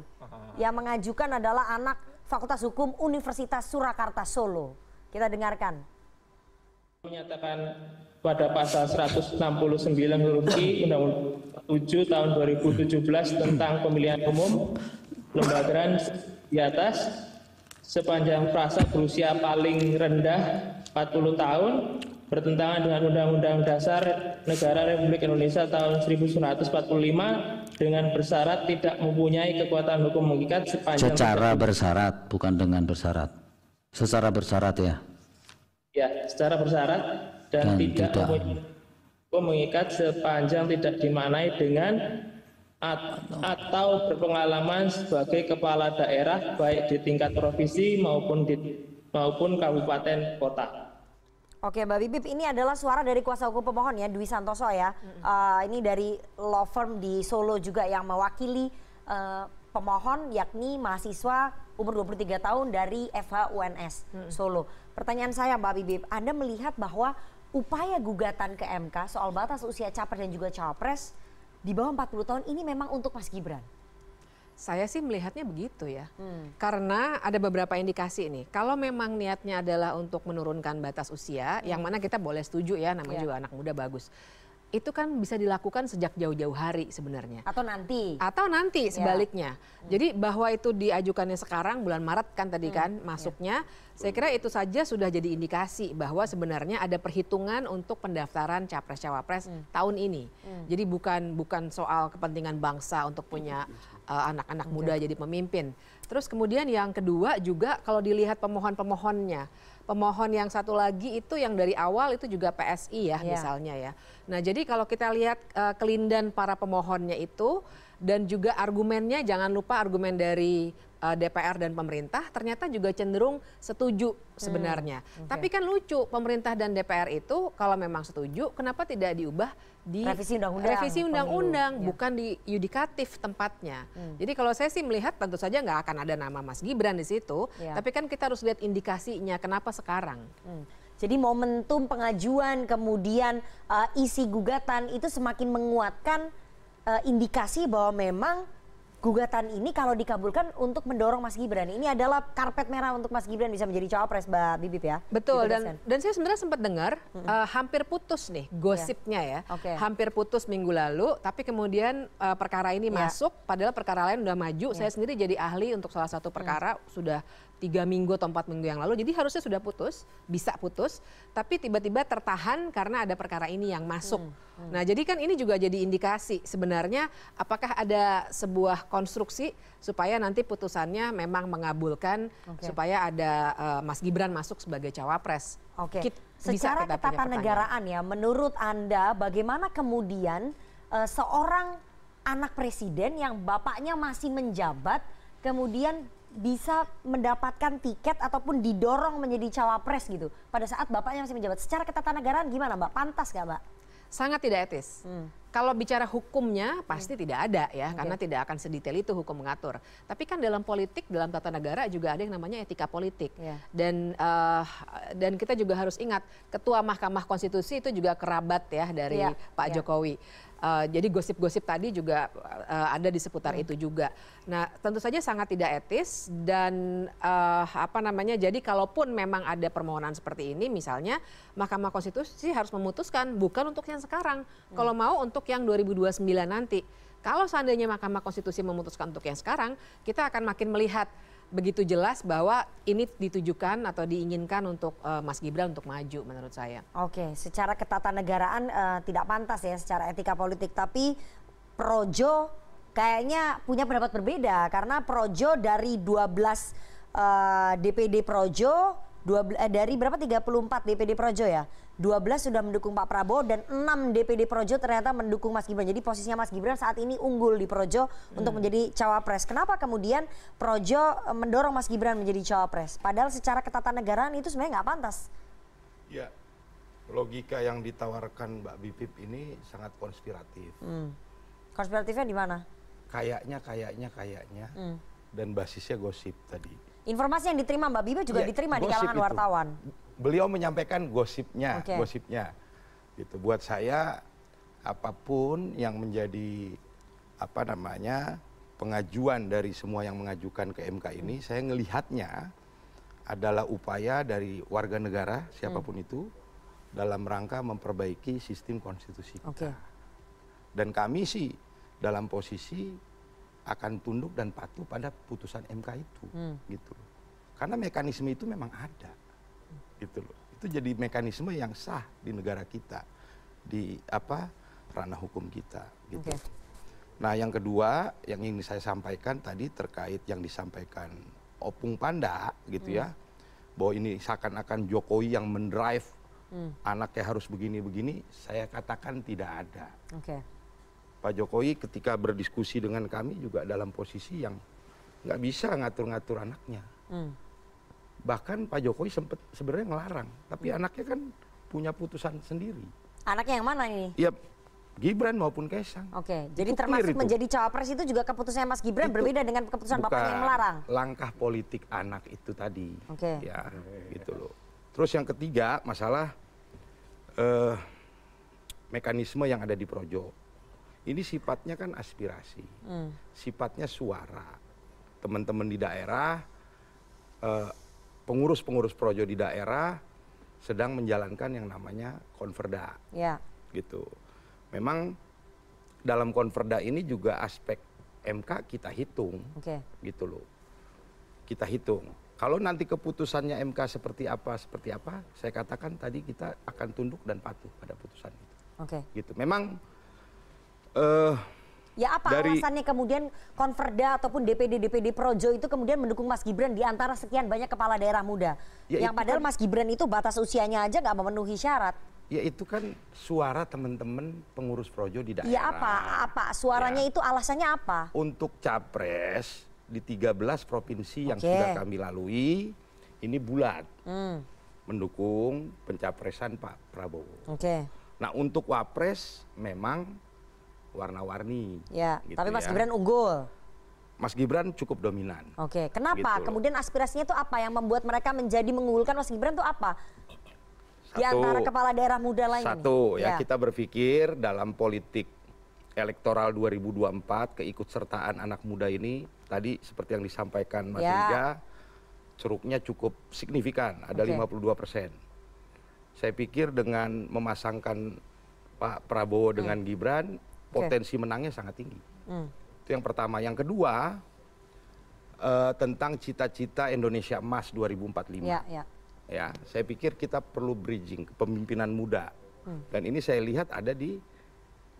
Yang mengajukan adalah anak Fakultas Hukum Universitas Surakarta Solo. Kita dengarkan. menyatakan pada pasal 169 huruf I Undang-Undang 7 tahun 2017 tentang pemilihan umum lembagaan di atas sepanjang frasa berusia paling rendah 40 tahun bertentangan dengan Undang-Undang Dasar Negara Republik Indonesia tahun 1945 dengan bersyarat tidak mempunyai kekuatan hukum mengikat sepanjang Secara bersyarat, bukan dengan bersyarat. Secara bersyarat ya. Ya, secara bersyarat dan, Dan tidak, tidak. mempunyai hukum mengikat sepanjang tidak dimaknai dengan at- atau berpengalaman sebagai kepala daerah baik di tingkat provinsi maupun di maupun kabupaten kota. Oke Mbak Bibip, ini adalah suara dari kuasa hukum pemohon ya, Dwi Santoso ya. Eh, ini dari law firm di Solo juga yang mewakili eh, pemohon yakni mahasiswa umur 23 tahun dari FH UNS Solo. Pertanyaan saya Mbak Bibip, Anda melihat bahwa upaya gugatan ke MK soal batas usia capres dan juga cawapres di bawah 40 tahun ini memang untuk Mas Gibran? Saya sih melihatnya begitu ya. Karena ada beberapa indikasi nih. Kalau memang niatnya adalah untuk menurunkan batas usia, yang mana kita boleh setuju ya, namanya Iya. juga anak muda bagus. Itu kan bisa dilakukan sejak jauh-jauh hari sebenarnya. Atau nanti? Atau nanti Ya. sebaliknya. Jadi bahwa itu diajukannya sekarang bulan Maret kan tadi Hmm. kan masuknya, saya kira itu saja sudah jadi indikasi bahwa sebenarnya ada perhitungan untuk pendaftaran capres cawapres Hmm. tahun ini. Jadi bukan bukan soal kepentingan bangsa untuk punya uh, anak-anak muda jadi pemimpin. Terus kemudian yang kedua juga kalau dilihat pemohon-pemohonnya, pemohon yang satu lagi itu yang dari awal itu juga PSI ya Iya. misalnya ya. Nah jadi kalau kita lihat uh, kelindan para pemohonnya itu dan juga argumennya jangan lupa argumen dari uh, DPR dan pemerintah ternyata juga cenderung setuju sebenarnya. Tapi kan lucu pemerintah dan DPR itu kalau memang setuju kenapa tidak diubah di Revisi undang-undang revisi undang-undang Ya. bukan di yudikatif tempatnya. Jadi kalau saya sih melihat tentu saja nggak akan ada nama Mas Gibran di situ, Ya. tapi kan kita harus lihat indikasinya kenapa sekarang. Hmm. Jadi momentum pengajuan kemudian uh, isi gugatan itu semakin menguatkan indikasi bahwa memang gugatan ini kalau dikabulkan untuk mendorong Mas Gibran. Ini adalah karpet merah untuk Mas Gibran bisa menjadi cawapres, Mbak Bibip ya. Betul Ditegaskan. dan dan saya sebenarnya sempat dengar eh, hampir putus nih gosipnya ya. Oke. Hampir putus minggu lalu tapi kemudian eh, perkara ini Ya. masuk padahal perkara lain udah maju. Saya sendiri jadi ahli untuk salah satu perkara sudah tiga minggu atau empat minggu yang lalu. Jadi harusnya sudah putus, bisa putus, tapi tiba-tiba tertahan karena ada perkara ini yang masuk. Nah, jadi kan ini juga jadi indikasi sebenarnya apakah ada sebuah konstruksi supaya nanti putusannya memang mengabulkan Oke. supaya ada eh, Mas Gibran masuk sebagai cawapres. Oke. Secara kita punya ketatanegaraan ya, menurut Anda bagaimana kemudian eh, seorang anak presiden yang bapaknya masih menjabat kemudian bisa mendapatkan tiket ataupun didorong menjadi cawapres gitu pada saat bapaknya masih menjabat. Secara ketatanegaraan gimana Mbak? Pantas gak Mbak? Sangat tidak etis. Hmm. Kalau bicara hukumnya pasti hmm. tidak ada ya, okay. karena tidak akan sedetail itu hukum mengatur. Tapi kan dalam politik, dalam tata negara juga ada yang namanya etika politik. Yeah. Dan uh, dan kita juga harus ingat, ketua Mahkamah Konstitusi itu juga kerabat ya dari yeah. Pak yeah. Jokowi. Uh, jadi gosip-gosip tadi juga uh, ada di seputar hmm. itu juga. Nah, tentu saja sangat tidak etis dan uh, apa namanya? Jadi kalaupun memang ada permohonan seperti ini, misalnya Mahkamah Konstitusi harus memutuskan bukan untuk yang sekarang. Hmm. Kalau mau untuk yang 2029 nanti. Kalau seandainya Mahkamah Konstitusi memutuskan untuk yang sekarang, kita akan makin melihat begitu jelas bahwa ini ditujukan atau diinginkan untuk uh, Mas Gibran untuk maju menurut saya. Oke, secara ketatanegaraan uh, tidak pantas ya secara etika politik, tapi Projo kayaknya punya pendapat berbeda karena Projo dari 12 uh, DPD Projo dari berapa 34 DPD Projo ya 12 sudah mendukung Pak Prabowo dan 6 DPD Projo ternyata mendukung Mas Gibran. Jadi posisinya Mas Gibran saat ini unggul di Projo hmm. untuk menjadi cawapres. Kenapa kemudian Projo eh, mendorong Mas Gibran menjadi cawapres? Padahal secara ketatanegaraan itu sebenarnya nggak pantas. Ya, logika yang ditawarkan Mbak Bipip ini sangat konspiratif. Hmm. Konspiratifnya di mana? Kayaknya, kayaknya, kayaknya. Hmm. Dan basisnya gosip tadi. Informasi yang diterima Mbak Bipip juga ya, diterima di kalangan itu. wartawan beliau menyampaikan gosipnya, okay. gosipnya. Gitu. Buat saya apa pun yang menjadi apa namanya pengajuan dari semua yang mengajukan ke MK ini, hmm. saya melihatnya adalah upaya dari warga negara siapa pun hmm. itu dalam rangka memperbaiki sistem konstitusi kita. Okay. Dan kami sih dalam posisi akan tunduk dan patuh pada putusan MK itu, hmm. gitu. Karena mekanisme itu memang ada gitu loh. Itu jadi mekanisme yang sah di negara kita di apa ranah hukum kita gitu. Okay. Nah, yang kedua yang ingin saya sampaikan tadi terkait yang disampaikan Opung Panda gitu hmm. ya. Bahwa ini seakan-akan Jokowi yang mendrive hmm. anaknya harus begini-begini, saya katakan tidak ada. Okay. Pak Jokowi ketika berdiskusi dengan kami juga dalam posisi yang nggak bisa ngatur-ngatur anaknya. Hmm bahkan Pak Jokowi sempat sebenarnya ngelarang tapi hmm. anaknya kan punya putusan sendiri anaknya yang mana ini ya Gibran maupun Kaisang. Oke, jadi itu termasuk itu. menjadi cawapres itu juga keputusannya Mas Gibran itu berbeda dengan keputusan bapaknya yang melarang. Langkah politik anak itu tadi. Oke. Ya, gitu loh. Terus yang ketiga masalah eh, mekanisme yang ada di Projo. Ini sifatnya kan aspirasi, hmm. sifatnya suara. Teman-teman di daerah eh, pengurus-pengurus projo di daerah sedang menjalankan yang namanya konverda. Ya. Gitu. Memang dalam konverda ini juga aspek MK kita hitung. Okay. Gitu loh. Kita hitung. Kalau nanti keputusannya MK seperti apa, seperti apa, saya katakan tadi kita akan tunduk dan patuh pada putusan itu. Oke. Okay. Gitu. Memang uh, Ya apa dari, alasannya kemudian Konverda ataupun DPD DPD Projo itu kemudian mendukung Mas Gibran di antara sekian banyak kepala daerah muda. Ya yang padahal kan, Mas Gibran itu batas usianya aja nggak memenuhi syarat. Ya itu kan suara teman-teman pengurus Projo di daerah. Ya apa? Apa suaranya ya. itu alasannya apa? Untuk capres di 13 provinsi okay. yang sudah kami lalui ini bulat hmm. mendukung pencapresan Pak Prabowo. Oke. Okay. Nah untuk wapres memang warna-warni. Ya, gitu tapi Mas ya. Gibran unggul. Mas Gibran cukup dominan. Oke, kenapa? Gitu. Kemudian aspirasinya itu apa yang membuat mereka menjadi mengunggulkan Mas Gibran itu apa? Satu, Di antara kepala daerah muda lain Satu, ya, ya kita berpikir dalam politik elektoral 2024 keikutsertaan anak muda ini tadi seperti yang disampaikan Mas ya. Riga, ceruknya cukup signifikan, ada okay. 52 persen. Saya pikir dengan memasangkan Pak Prabowo hmm. dengan Gibran potensi menangnya sangat tinggi. Hmm. Itu yang pertama. Yang kedua uh, tentang cita-cita Indonesia Emas 2045. Ya, ya. ya, saya pikir kita perlu bridging kepemimpinan muda. Hmm. Dan ini saya lihat ada di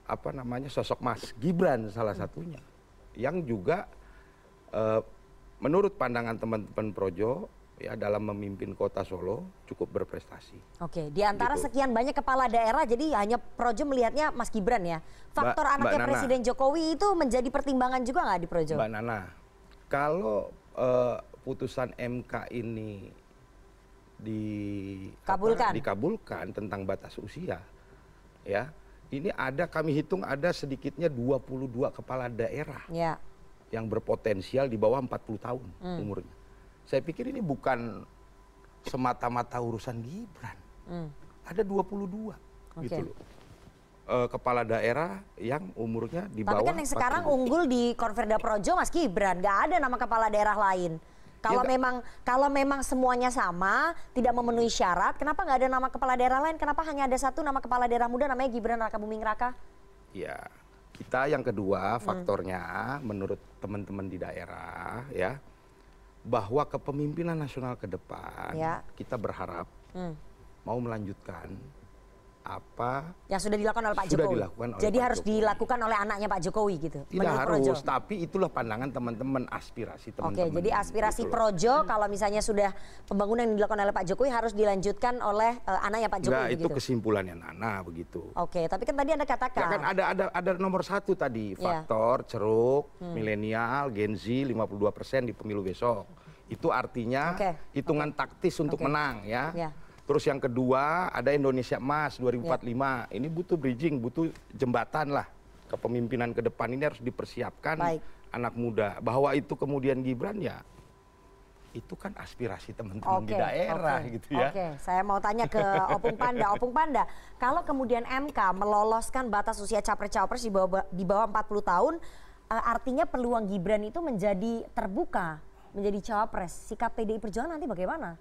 apa namanya sosok Mas Gibran salah hmm. satunya, yang juga uh, menurut pandangan teman-teman Projo ya dalam memimpin kota Solo cukup berprestasi. Oke, di antara gitu. sekian banyak kepala daerah jadi hanya Projo melihatnya Mas Gibran ya. Faktor Mbak, anaknya Mbak Presiden Jokowi itu menjadi pertimbangan juga nggak di Projo? Mbak Nana, kalau uh, putusan MK ini di Kabulkan. apa, dikabulkan tentang batas usia, ya ini ada kami hitung ada sedikitnya 22 kepala daerah Ya. yang berpotensial di bawah 40 tahun Hmm. umurnya. Saya pikir ini bukan semata-mata urusan Gibran. Hmm. Ada 22 Oke. gitu loh. Eh, kepala daerah yang umurnya di Tapi bawah kan yang sekarang 40. unggul di Konverda Projo Mas Gibran, nggak ada nama kepala daerah lain. Kalau Ya, memang kalau memang semuanya sama, tidak memenuhi syarat, kenapa nggak ada nama kepala daerah lain? Kenapa hanya ada satu nama kepala daerah muda namanya Gibran Raka Buming Raka? Ya, kita yang Hmm. kedua faktornya menurut teman-teman di daerah ya bahwa kepemimpinan nasional ke depan Ya. kita berharap Hmm. mau melanjutkan apa Yang sudah dilakukan oleh Pak Sudah Jokowi. dilakukan oleh Jadi Pak harus Jokowi. dilakukan oleh anaknya Pak Jokowi gitu. tidak harus, Projo. tapi itulah pandangan teman-teman aspirasi Oke, teman-teman. jadi aspirasi Gitu loh. Projo kalau misalnya sudah pembangunan yang dilakukan oleh Pak Jokowi harus dilanjutkan oleh eh, anaknya Pak Jokowi Enggak, itu begitu. kesimpulannya Nana begitu. Oke, tapi kan tadi Anda katakan Ya kan ada ada ada nomor satu tadi Iya. faktor ceruk Hmm. milenial Gen Z 52% di pemilu besok. Itu artinya Oke, hitungan taktis untuk Oke. menang ya. Ya. Terus yang kedua ada Indonesia Emas 2045. Ini butuh bridging, butuh jembatan lah kepemimpinan ke depan ini harus dipersiapkan Baik. anak muda. Bahwa itu kemudian Gibran ya itu kan aspirasi teman-teman di daerah oke, gitu ya. Oke, saya mau tanya ke Opung Panda. Opung Panda, kalau kemudian MK meloloskan batas usia capres-cawapres di bawah di bawah 40 tahun, eh, artinya peluang Gibran itu menjadi terbuka menjadi cawapres. Sikap PDI Perjuangan nanti bagaimana?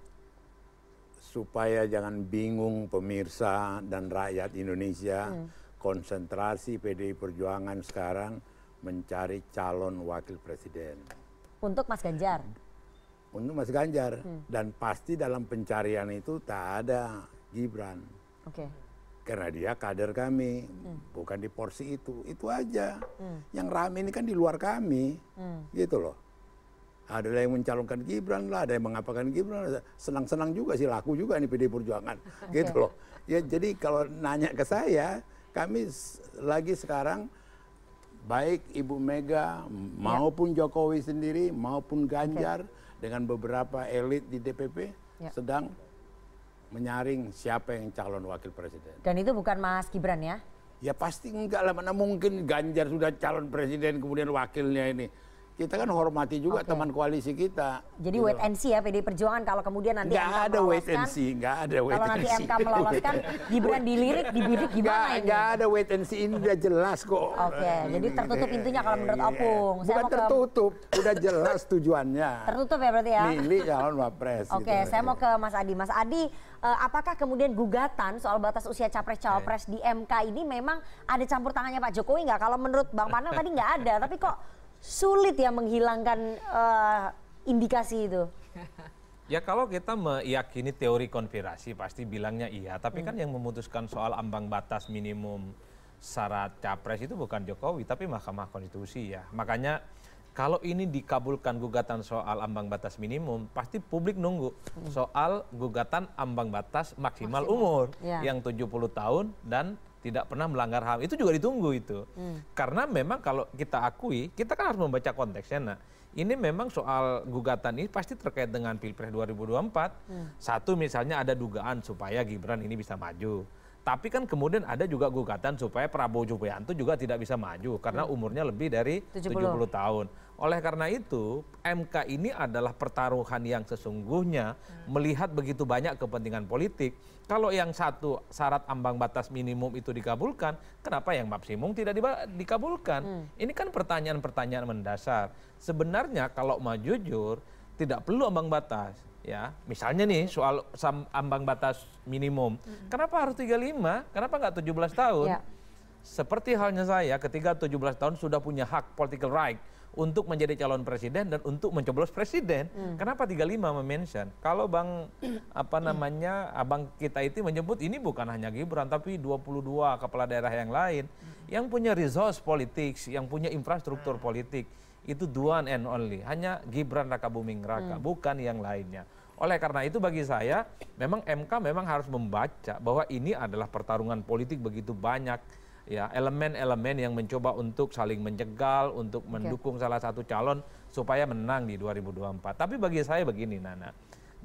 Supaya jangan bingung pemirsa dan rakyat Indonesia konsentrasi PDI Perjuangan sekarang mencari calon wakil presiden. Untuk Mas Ganjar. untuk Mas Ganjar. Dan pasti dalam pencarian itu tak ada Gibran. Oke. karena dia kader kami bukan di porsi itu. Itu aja. Hmm. yang rame ini kan di luar kami. Hmm. gitu loh ada yang mencalonkan Gibran lah, ada yang mengapakan Gibran, senang-senang juga sih laku juga nih PD Perjuangan, [laughs] gitu loh. Ya jadi kalau nanya ke saya, kami lagi sekarang baik Ibu Mega maupun Jokowi sendiri maupun Ganjar dengan beberapa elit di DPP Ya. sedang menyaring siapa yang calon wakil presiden. Dan itu bukan Mas Gibran ya? Ya pasti enggak lah, mana mungkin Ganjar sudah calon presiden kemudian wakilnya ini. Kita kan hormati juga teman koalisi kita. Jadi gitu wait and see ya PD Perjuangan kalau kemudian nanti Nggak MK ada wait and see, nggak ada wait Kalau and nanti see. MK meloloskan, [laughs] Gibran dilirik, dibidik gimana Nggak, ini? nggak ada wait and see, ini udah jelas kok. Oke, jadi tertutup pintunya kalau menurut Opung. Saya Bukan mau ke- tertutup, udah jelas tujuannya. [laughs] Tertutup ya berarti ya? Milih calon wapres. Oke, gitu. saya mau ke Mas Adi. Mas Adi, eh, apakah kemudian gugatan soal batas usia capres-cawapres di MK ini memang ada campur tangannya Pak Jokowi nggak? Kalau menurut Bang Panel tadi nggak ada, tapi kok sulit ya menghilangkan eh, indikasi itu? [laughs] Ya kalau kita meyakini teori konspirasi pasti bilangnya iya, tapi kan yang memutuskan soal ambang batas minimum syarat capres itu bukan Jokowi tapi Mahkamah Konstitusi ya. Makanya kalau ini dikabulkan gugatan soal ambang batas minimum, pasti publik nunggu soal gugatan ambang batas maksimal, umur Ya. yang 70 tahun dan tidak pernah melanggar HAM. Itu juga ditunggu itu. Karena memang kalau kita akui, kita kan harus membaca konteksnya. Nah, ini memang soal gugatan ini pasti terkait dengan Pilpres 2024. Satu misalnya ada dugaan supaya Gibran ini bisa maju. Tapi kan kemudian ada juga gugatan supaya Prabowo Subianto juga tidak bisa maju karena umurnya lebih dari 70. 70 tahun. Oleh karena itu, MK ini adalah pertaruhan yang sesungguhnya melihat begitu banyak kepentingan politik. Kalau yang satu syarat ambang batas minimum itu dikabulkan, kenapa yang maksimum tidak dikabulkan? Ini kan pertanyaan-pertanyaan mendasar. Sebenarnya kalau mau jujur, tidak perlu ambang batas. Ya, misalnya nih soal ambang batas minimum, kenapa harus 35? Kenapa nggak 17 tahun? Ya. Seperti halnya saya ketika 17 tahun sudah punya hak political right untuk menjadi calon presiden dan untuk mencoblos presiden. Kenapa 35 mention? Kalau Bang [coughs] apa namanya Abang kita itu menyebut ini bukan hanya Gibran tapi 22 kepala daerah yang lain yang punya resource politik, yang punya infrastruktur politik itu the one and only. Hanya Gibran Raka Buming Raka, bukan yang lainnya. Oleh karena itu bagi saya memang MK memang harus membaca bahwa ini adalah pertarungan politik begitu banyak ya elemen-elemen yang mencoba untuk saling menjegal, untuk mendukung salah satu calon supaya menang di 2024. Tapi bagi saya begini Nana,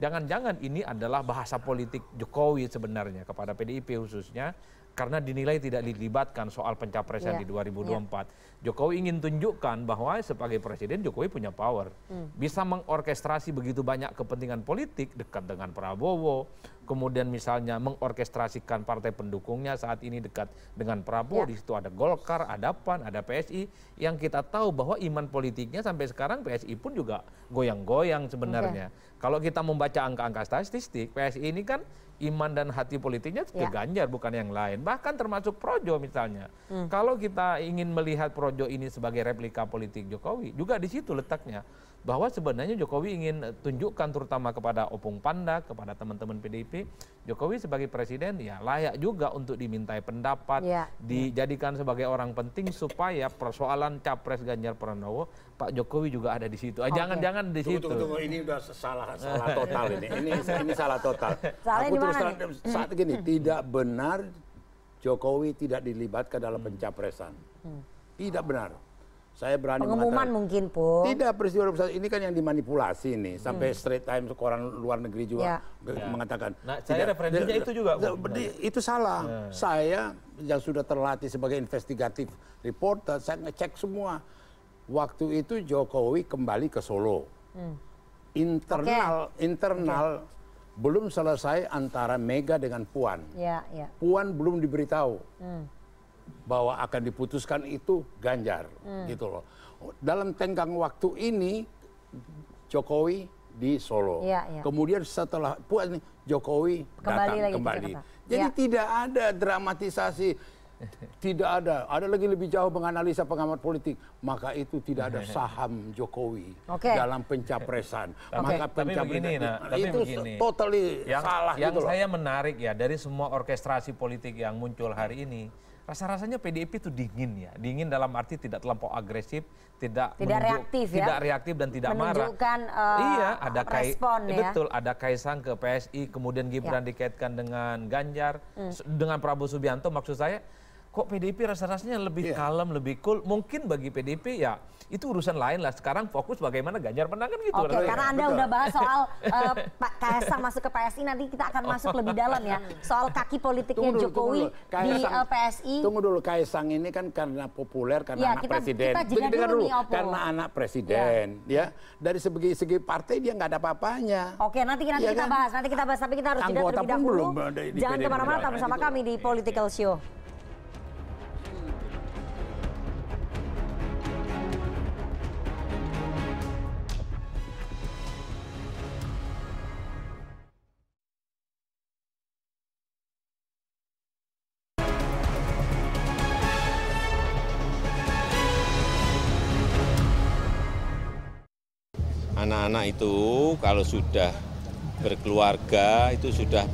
jangan-jangan ini adalah bahasa politik Jokowi sebenarnya kepada PDIP khususnya karena dinilai tidak dilibatkan soal pencapresan Yeah. di 2024. Jokowi ingin tunjukkan bahwa sebagai presiden Jokowi punya power. Hmm. Bisa mengorkestrasi begitu banyak kepentingan politik dekat dengan Prabowo, kemudian misalnya mengorkestrasikan partai pendukungnya saat ini dekat dengan Prabowo, Ya. di situ ada Golkar, ada PAN, ada PSI yang kita tahu bahwa iman politiknya sampai sekarang PSI pun juga goyang-goyang sebenarnya. Kalau kita membaca angka-angka statistik, PSI ini kan iman dan hati politiknya ke Ya. Ganjar bukan yang lain. Bahkan termasuk Projo misalnya. Hmm. Kalau kita ingin melihat Projo ini sebagai replika politik Jokowi, juga di situ letaknya. Bahwa sebenarnya Jokowi ingin eh, tunjukkan terutama kepada Opung Panda, kepada teman-teman PDIP, Jokowi sebagai presiden ya layak juga untuk dimintai pendapat, Ya. dijadikan sebagai orang penting supaya persoalan capres Ganjar Pranowo, Pak Jokowi juga ada di situ. Ah, Oke. Jangan-jangan di situ. tunggu, tunggu. Ini udah salah salah total ini. Ini ini salah total. Salahnya Aku di terus mana terang saat gini tidak benar Jokowi tidak dilibatkan dalam pencapresan. Hmm. Tidak benar. Saya berani Pengumuman mengatakan. mungkin pun. Tidak peristiwa 21 ini kan yang dimanipulasi nih sampai Straight Times koran luar negeri juga Ya. ge- mengatakan. Nah, saya tidak- referensinya itu juga, di- Itu salah. Ya. Saya yang sudah terlatih sebagai investigatif reporter, saya ngecek semua. Waktu itu Jokowi kembali ke Solo. Hmm. Internal internal belum selesai antara Mega dengan Puan. Ya, ya. Puan belum diberitahu Hmm. Bahwa akan diputuskan itu Ganjar Hmm. gitu loh. Dalam tenggang waktu ini Jokowi di Solo. Iya, iya. Kemudian setelah Puan Jokowi Kembali datang kembali. Jadi Ya. tidak ada dramatisasi [laughs] tidak ada. Ada lagi lebih jauh menganalisa pengamat politik. Maka itu tidak ada [laughs] saham Jokowi Oke. dalam pencapresan. Tapi, Maka tapi begini, nah, tapi itu begini. totally yang, salah yang gitu loh. saya menarik ya dari semua orkestrasi politik yang muncul hari ini, rasa-rasanya PDIP itu dingin ya, dingin dalam arti tidak terlampau agresif, tidak Tidak menunjuk- reaktif ya? tidak reaktif dan tidak marah. Menunjukkan, eh, iya, ada kai, respon ya. betul, ada Kaisang ke PSI, kemudian Gibran dikaitkan dengan Ganjar, Hmm. dengan Prabowo Subianto, maksud saya. Kok PDIP rasa-rasanya lebih kalem, lebih cool? Mungkin bagi PDIP ya itu urusan lain lah. Sekarang fokus bagaimana Ganjar menang kan gitu. Oke, rasanya. karena Anda udah bahas soal [laughs] eh, Pak Kaisang masuk ke PSI, nanti kita akan masuk lebih dalam ya. Soal kaki politiknya Tunggu dulu, Jokowi tunggu dulu. di Kaisang- eh, PSI. Tunggu dulu, Kaisang ini kan karena populer, karena Ya, anak kita- presiden. kita jeda Dengar dulu nih, karena anak presiden, ya. Dari segi segi partai dia nggak ada apa-apanya. Oke, nanti nanti Iya kita kan? bahas, nanti kita bahas. Tapi kita harus jeda terlebih dahulu. belum di Jangan ke mana-mana, tetap bersama itu. kami di Political Show. Anak-anak itu kalau sudah berkeluarga itu sudah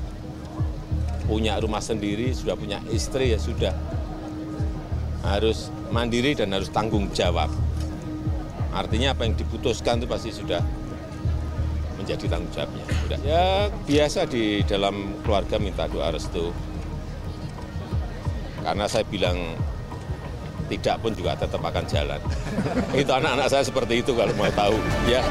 punya rumah sendiri, sudah punya istri ya sudah harus mandiri dan harus tanggung jawab. Artinya apa yang diputuskan itu pasti sudah menjadi tanggung jawabnya. Sudah. Ya biasa di dalam keluarga minta doa restu. Karena saya bilang tidak pun juga tetap akan jalan. [laughs] itu anak-anak saya seperti itu kalau mau tahu. Ya.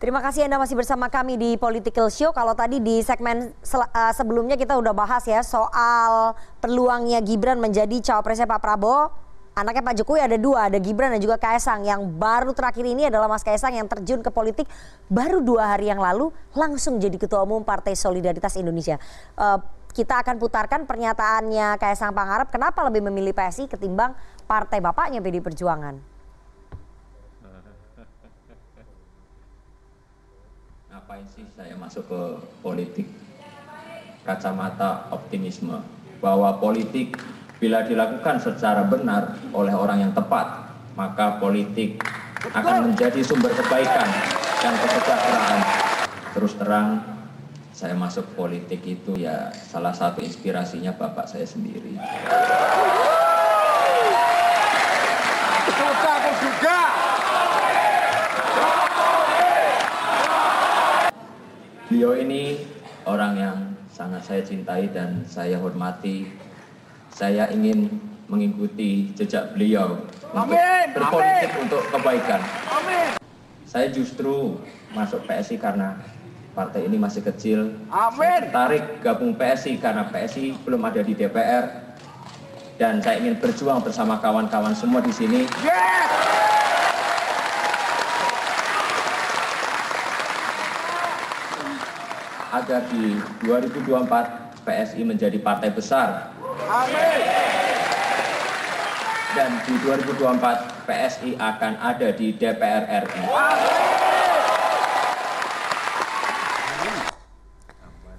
Terima kasih Anda masih bersama kami di Political Show. Kalau tadi di segmen eh, sebelumnya kita udah bahas ya soal peluangnya Gibran menjadi cawapresnya Pak Prabowo. Anaknya Pak Jokowi ada dua, ada Gibran dan juga Kaisang. Yang baru terakhir ini adalah Mas Kaisang yang terjun ke politik baru dua hari yang lalu langsung jadi Ketua Umum Partai Solidaritas Indonesia. Eh, kita akan putarkan pernyataannya Kaisang Pangarep kenapa lebih memilih PSI ketimbang partai bapaknya PD Perjuangan. Ngapain sih saya masuk ke politik? Kacamata optimisme bahwa politik Bila dilakukan secara benar oleh orang yang tepat, maka politik akan menjadi sumber kebaikan dan kesejahteraan. Terus terang, saya masuk politik itu ya salah satu inspirasinya bapak saya sendiri. Juga. Beliau ini orang yang sangat saya cintai dan saya hormati saya ingin mengikuti jejak beliau untuk berpolitik untuk kebaikan. Saya justru masuk PSI karena partai ini masih kecil. Saya tertarik gabung PSI karena PSI belum ada di DPR. Dan saya ingin berjuang bersama kawan-kawan semua di sini. Agar di 2024 PSI menjadi partai besar. Dan di 2024 PSI akan ada di DPR RI.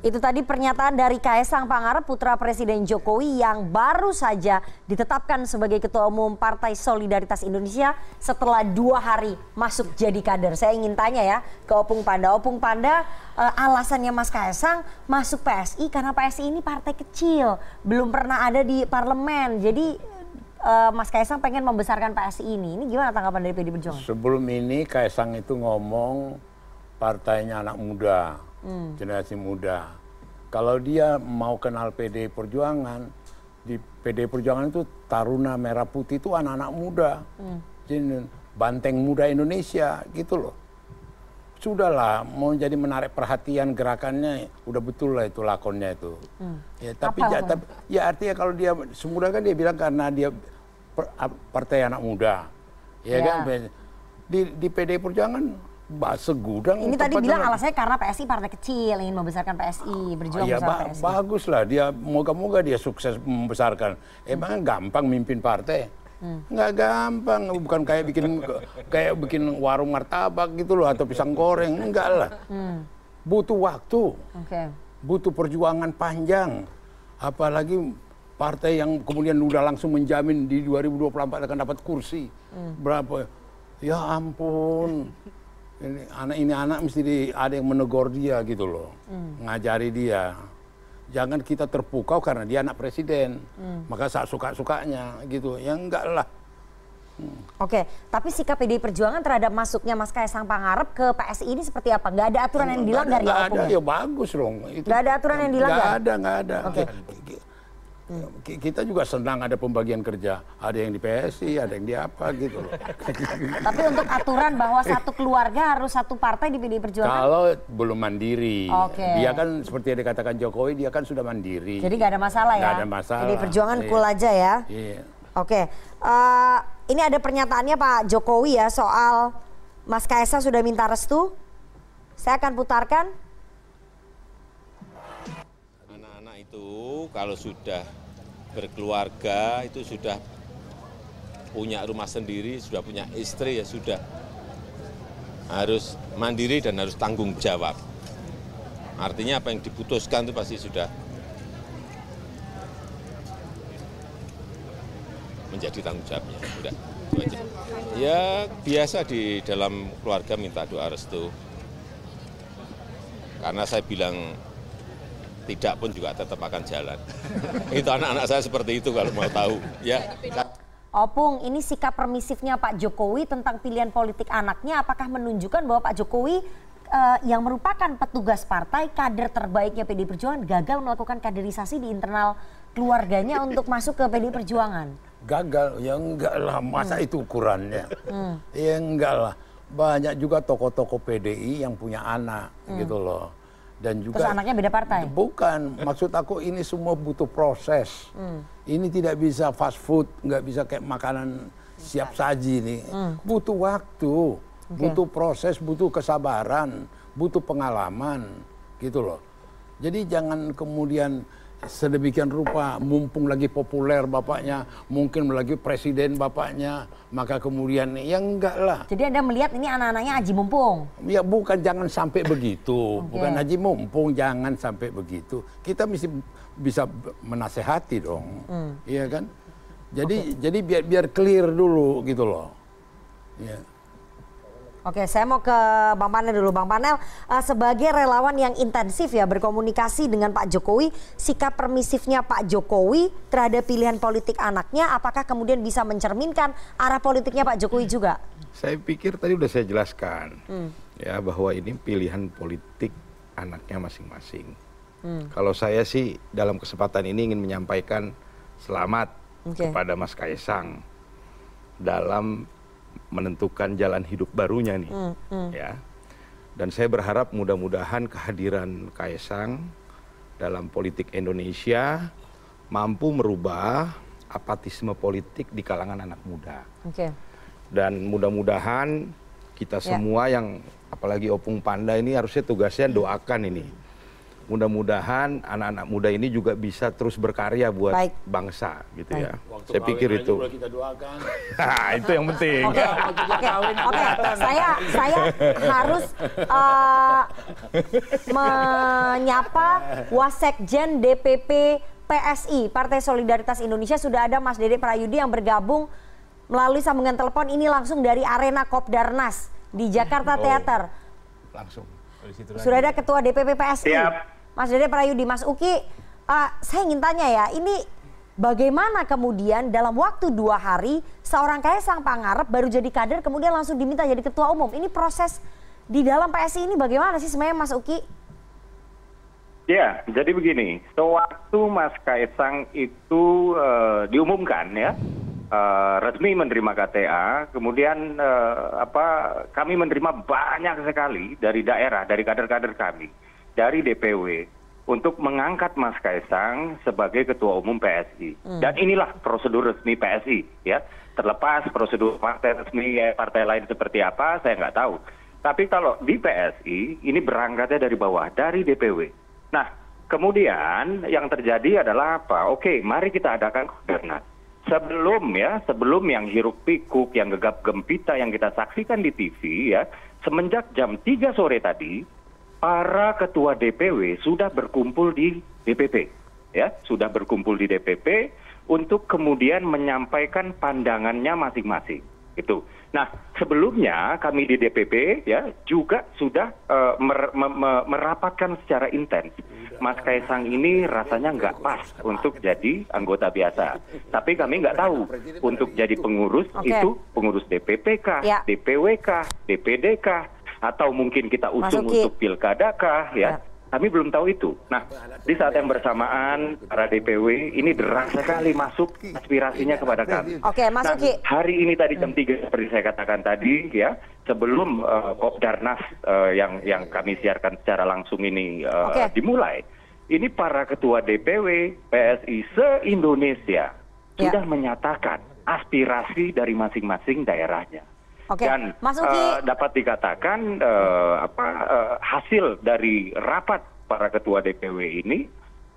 Itu tadi pernyataan dari Kaisang Pangarep putra Presiden Jokowi yang baru saja ditetapkan sebagai Ketua Umum Partai Solidaritas Indonesia setelah dua hari masuk jadi kader. Saya ingin tanya ya ke Opung Panda. Opung Panda eh, alasannya Mas Kaisang masuk PSI karena PSI ini partai kecil, belum pernah ada di parlemen. Jadi eh, Mas Kaisang pengen membesarkan PSI ini. Ini gimana tanggapan dari PD Perjuangan? Sebelum ini Kaisang itu ngomong partainya anak muda, Hmm. generasi muda. Kalau dia mau kenal PD Perjuangan, di PD Perjuangan itu Taruna Merah Putih itu anak-anak muda. Hmm. Jadi banteng muda Indonesia gitu loh. Sudahlah, mau jadi menarik perhatian gerakannya, udah betul lah itu lakonnya itu. Hmm. Ya, tapi, Apa ja, lakonnya? tapi ya artinya kalau dia semudah kan dia bilang karena dia per- partai anak muda, ya, Ya. kan? Di, di PD Perjuangan bahasa gudang. Ini tadi bilang dengan- alasannya karena PSI partai kecil ingin membesarkan PSI, berjuang ya ba- PSI. bagus lah dia moga-moga dia sukses membesarkan. Emang gampang mimpin partai? Hmm. Nggak gampang, bukan kayak bikin kayak bikin warung martabak gitu loh atau pisang goreng, enggak lah. Hmm. Butuh waktu, Oke. butuh perjuangan panjang. Apalagi partai yang kemudian udah langsung menjamin di 2024 akan dapat kursi. Hmm. Berapa? Ya ampun. Ini anak ini anak mesti di, ada yang menegur dia gitu loh. Hmm. Ngajari dia. Jangan kita terpukau karena dia anak presiden. Hmm. Maka sak suka-sukanya gitu. Ya enggak lah. Oke, tapi sikap PDI Perjuangan terhadap masuknya Mas Kaisang Pangarep ke PSI ini seperti apa? Nggak ada aturan yang dilanggar Nggak ya ada, Opung? ya bagus dong. Itu, Nggak ada aturan yang dilanggar? Nggak ada, nggak ada. Oke. Ki- Kita juga senang ada pembagian kerja. Ada yang di PSI, ada yang di apa gitu loh. [laughs] Tapi untuk aturan bahwa satu keluarga harus satu partai di PDI Perjuangan? Kalau belum mandiri, Oke. dia kan seperti yang dikatakan Jokowi, dia kan sudah mandiri. Jadi nggak ada masalah ya? Nggak ada masalah. PDI Perjuangan Iya. cool aja ya? Iya. Oke, eh, ini ada pernyataannya Pak Jokowi ya soal Mas Kaisang sudah minta restu. Saya akan putarkan. Anak-anak itu kalau sudah berkeluarga itu sudah punya rumah sendiri, sudah punya istri ya sudah harus mandiri dan harus tanggung jawab. Artinya apa yang diputuskan itu pasti sudah menjadi tanggung jawabnya. Udah, itu aja. Ya biasa di dalam keluarga minta doa restu. Karena saya bilang tidak pun juga tetap akan jalan. [laughs] itu anak-anak saya seperti itu kalau mau tahu. Ya. Opung, ini sikap permisifnya Pak Jokowi tentang pilihan politik anaknya, apakah menunjukkan bahwa Pak Jokowi eh, yang merupakan petugas partai, kader terbaiknya PDI Perjuangan, gagal melakukan kaderisasi di internal keluarganya untuk masuk ke PDI Perjuangan? Gagal, ya enggak lah. Masa itu ukurannya? Hmm. Ya enggak lah. Banyak juga tokoh-tokoh PDI yang punya anak Hmm. gitu loh. Dan Terus juga anaknya beda partai? Bukan, maksud aku ini semua butuh proses. Hmm. Ini tidak bisa fast food, nggak bisa kayak makanan siap saji nih. Hmm. Butuh waktu, butuh proses, butuh kesabaran, butuh pengalaman, gitu loh. Jadi jangan kemudian sedemikian rupa mumpung lagi populer bapaknya, mungkin lagi presiden bapaknya, maka kemudian ya enggak lah. Jadi Anda melihat ini anak-anaknya aji mumpung? Ya bukan jangan sampai begitu, [laughs] Oke. bukan haji mumpung jangan sampai begitu. Kita mesti bisa menasehati dong, Hmm. iya kan? Jadi jadi biar biar clear dulu gitu loh. Ya. Oke, saya mau ke Bang Panel dulu. Bang Panel, eh, sebagai relawan yang intensif ya berkomunikasi dengan Pak Jokowi, sikap permisifnya Pak Jokowi terhadap pilihan politik anaknya, apakah kemudian bisa mencerminkan arah politiknya Pak Jokowi juga? Saya pikir tadi udah saya jelaskan Hmm. ya bahwa ini pilihan politik anaknya masing-masing. Hmm. Kalau saya sih dalam kesempatan ini ingin menyampaikan selamat okay. kepada Mas Kaisang dalam menentukan jalan hidup barunya nih, hmm. Hmm. ya. Dan saya berharap mudah-mudahan kehadiran Kaisang dalam politik Indonesia mampu merubah apatisme politik di kalangan anak muda. Okay. Dan mudah-mudahan kita ya. semua yang apalagi Opung Panda ini harusnya tugasnya doakan ini mudah-mudahan anak-anak muda ini juga bisa terus berkarya buat Baik. bangsa gitu Baik. ya. Waktu saya pikir itu. Kita doakan. [laughs] itu yang penting. Oke, okay. okay. okay. saya saya harus uh, menyapa Wasekjen DPP PSI Partai Solidaritas Indonesia sudah ada Mas Dede Prayudi yang bergabung melalui sambungan telepon ini langsung dari arena Kopdarnas di Jakarta oh. Theater. Langsung. Sudah ada Ketua DPP PSI. Siap. Mas Dede Prayudi, Mas Uki, uh, saya ingin tanya ya, ini bagaimana kemudian dalam waktu dua hari seorang Kaisang Pangarep baru jadi kader kemudian langsung diminta jadi ketua umum. Ini proses di dalam PSI ini bagaimana sih sebenarnya Mas Uki? Ya, jadi begini, sewaktu Mas Kaisang itu uh, diumumkan ya, uh, resmi menerima KTA, kemudian uh, apa kami menerima banyak sekali dari daerah, dari kader-kader kami dari dpw untuk mengangkat Mas Kaisang sebagai Ketua Umum PSI. Hmm. Dan inilah prosedur resmi PSI, ya. Terlepas prosedur partai resmi ya, partai lain seperti apa, saya nggak tahu. Tapi kalau di PSI, ini berangkatnya dari bawah, dari DPW. Nah, kemudian yang terjadi adalah apa? Oke, mari kita adakan koordinat. Sebelum ya, sebelum yang hiruk pikuk, yang gegap gempita yang kita saksikan di TV ya, semenjak jam 3 sore tadi, para ketua dpw sudah berkumpul di dpp ya sudah berkumpul di dpp untuk kemudian menyampaikan pandangannya masing-masing itu nah sebelumnya kami di dpp ya juga sudah uh, mer mer merapatkan secara intens Mas Kaisang ini rasanya nggak pas untuk jadi anggota biasa tapi kami nggak tahu untuk jadi pengurus okay. itu pengurus DPP kah ya. DPW kah DPD kah atau mungkin kita usung Masuki. untuk pilkada kah ya. ya. Kami belum tahu itu. Nah, di saat yang bersamaan para DPW ini deras sekali masuk aspirasinya kepada kami. Oke, Mas nah, Hari ini tadi jam 3 seperti saya katakan tadi ya, sebelum uh, Kopdarnas uh, yang yang kami siarkan secara langsung ini uh, okay. dimulai, ini para ketua DPW PSI se-Indonesia ya. sudah menyatakan aspirasi dari masing-masing daerahnya. Oke. Dan Mas Uki. Uh, dapat dikatakan uh, apa uh, hasil dari rapat para ketua DPW ini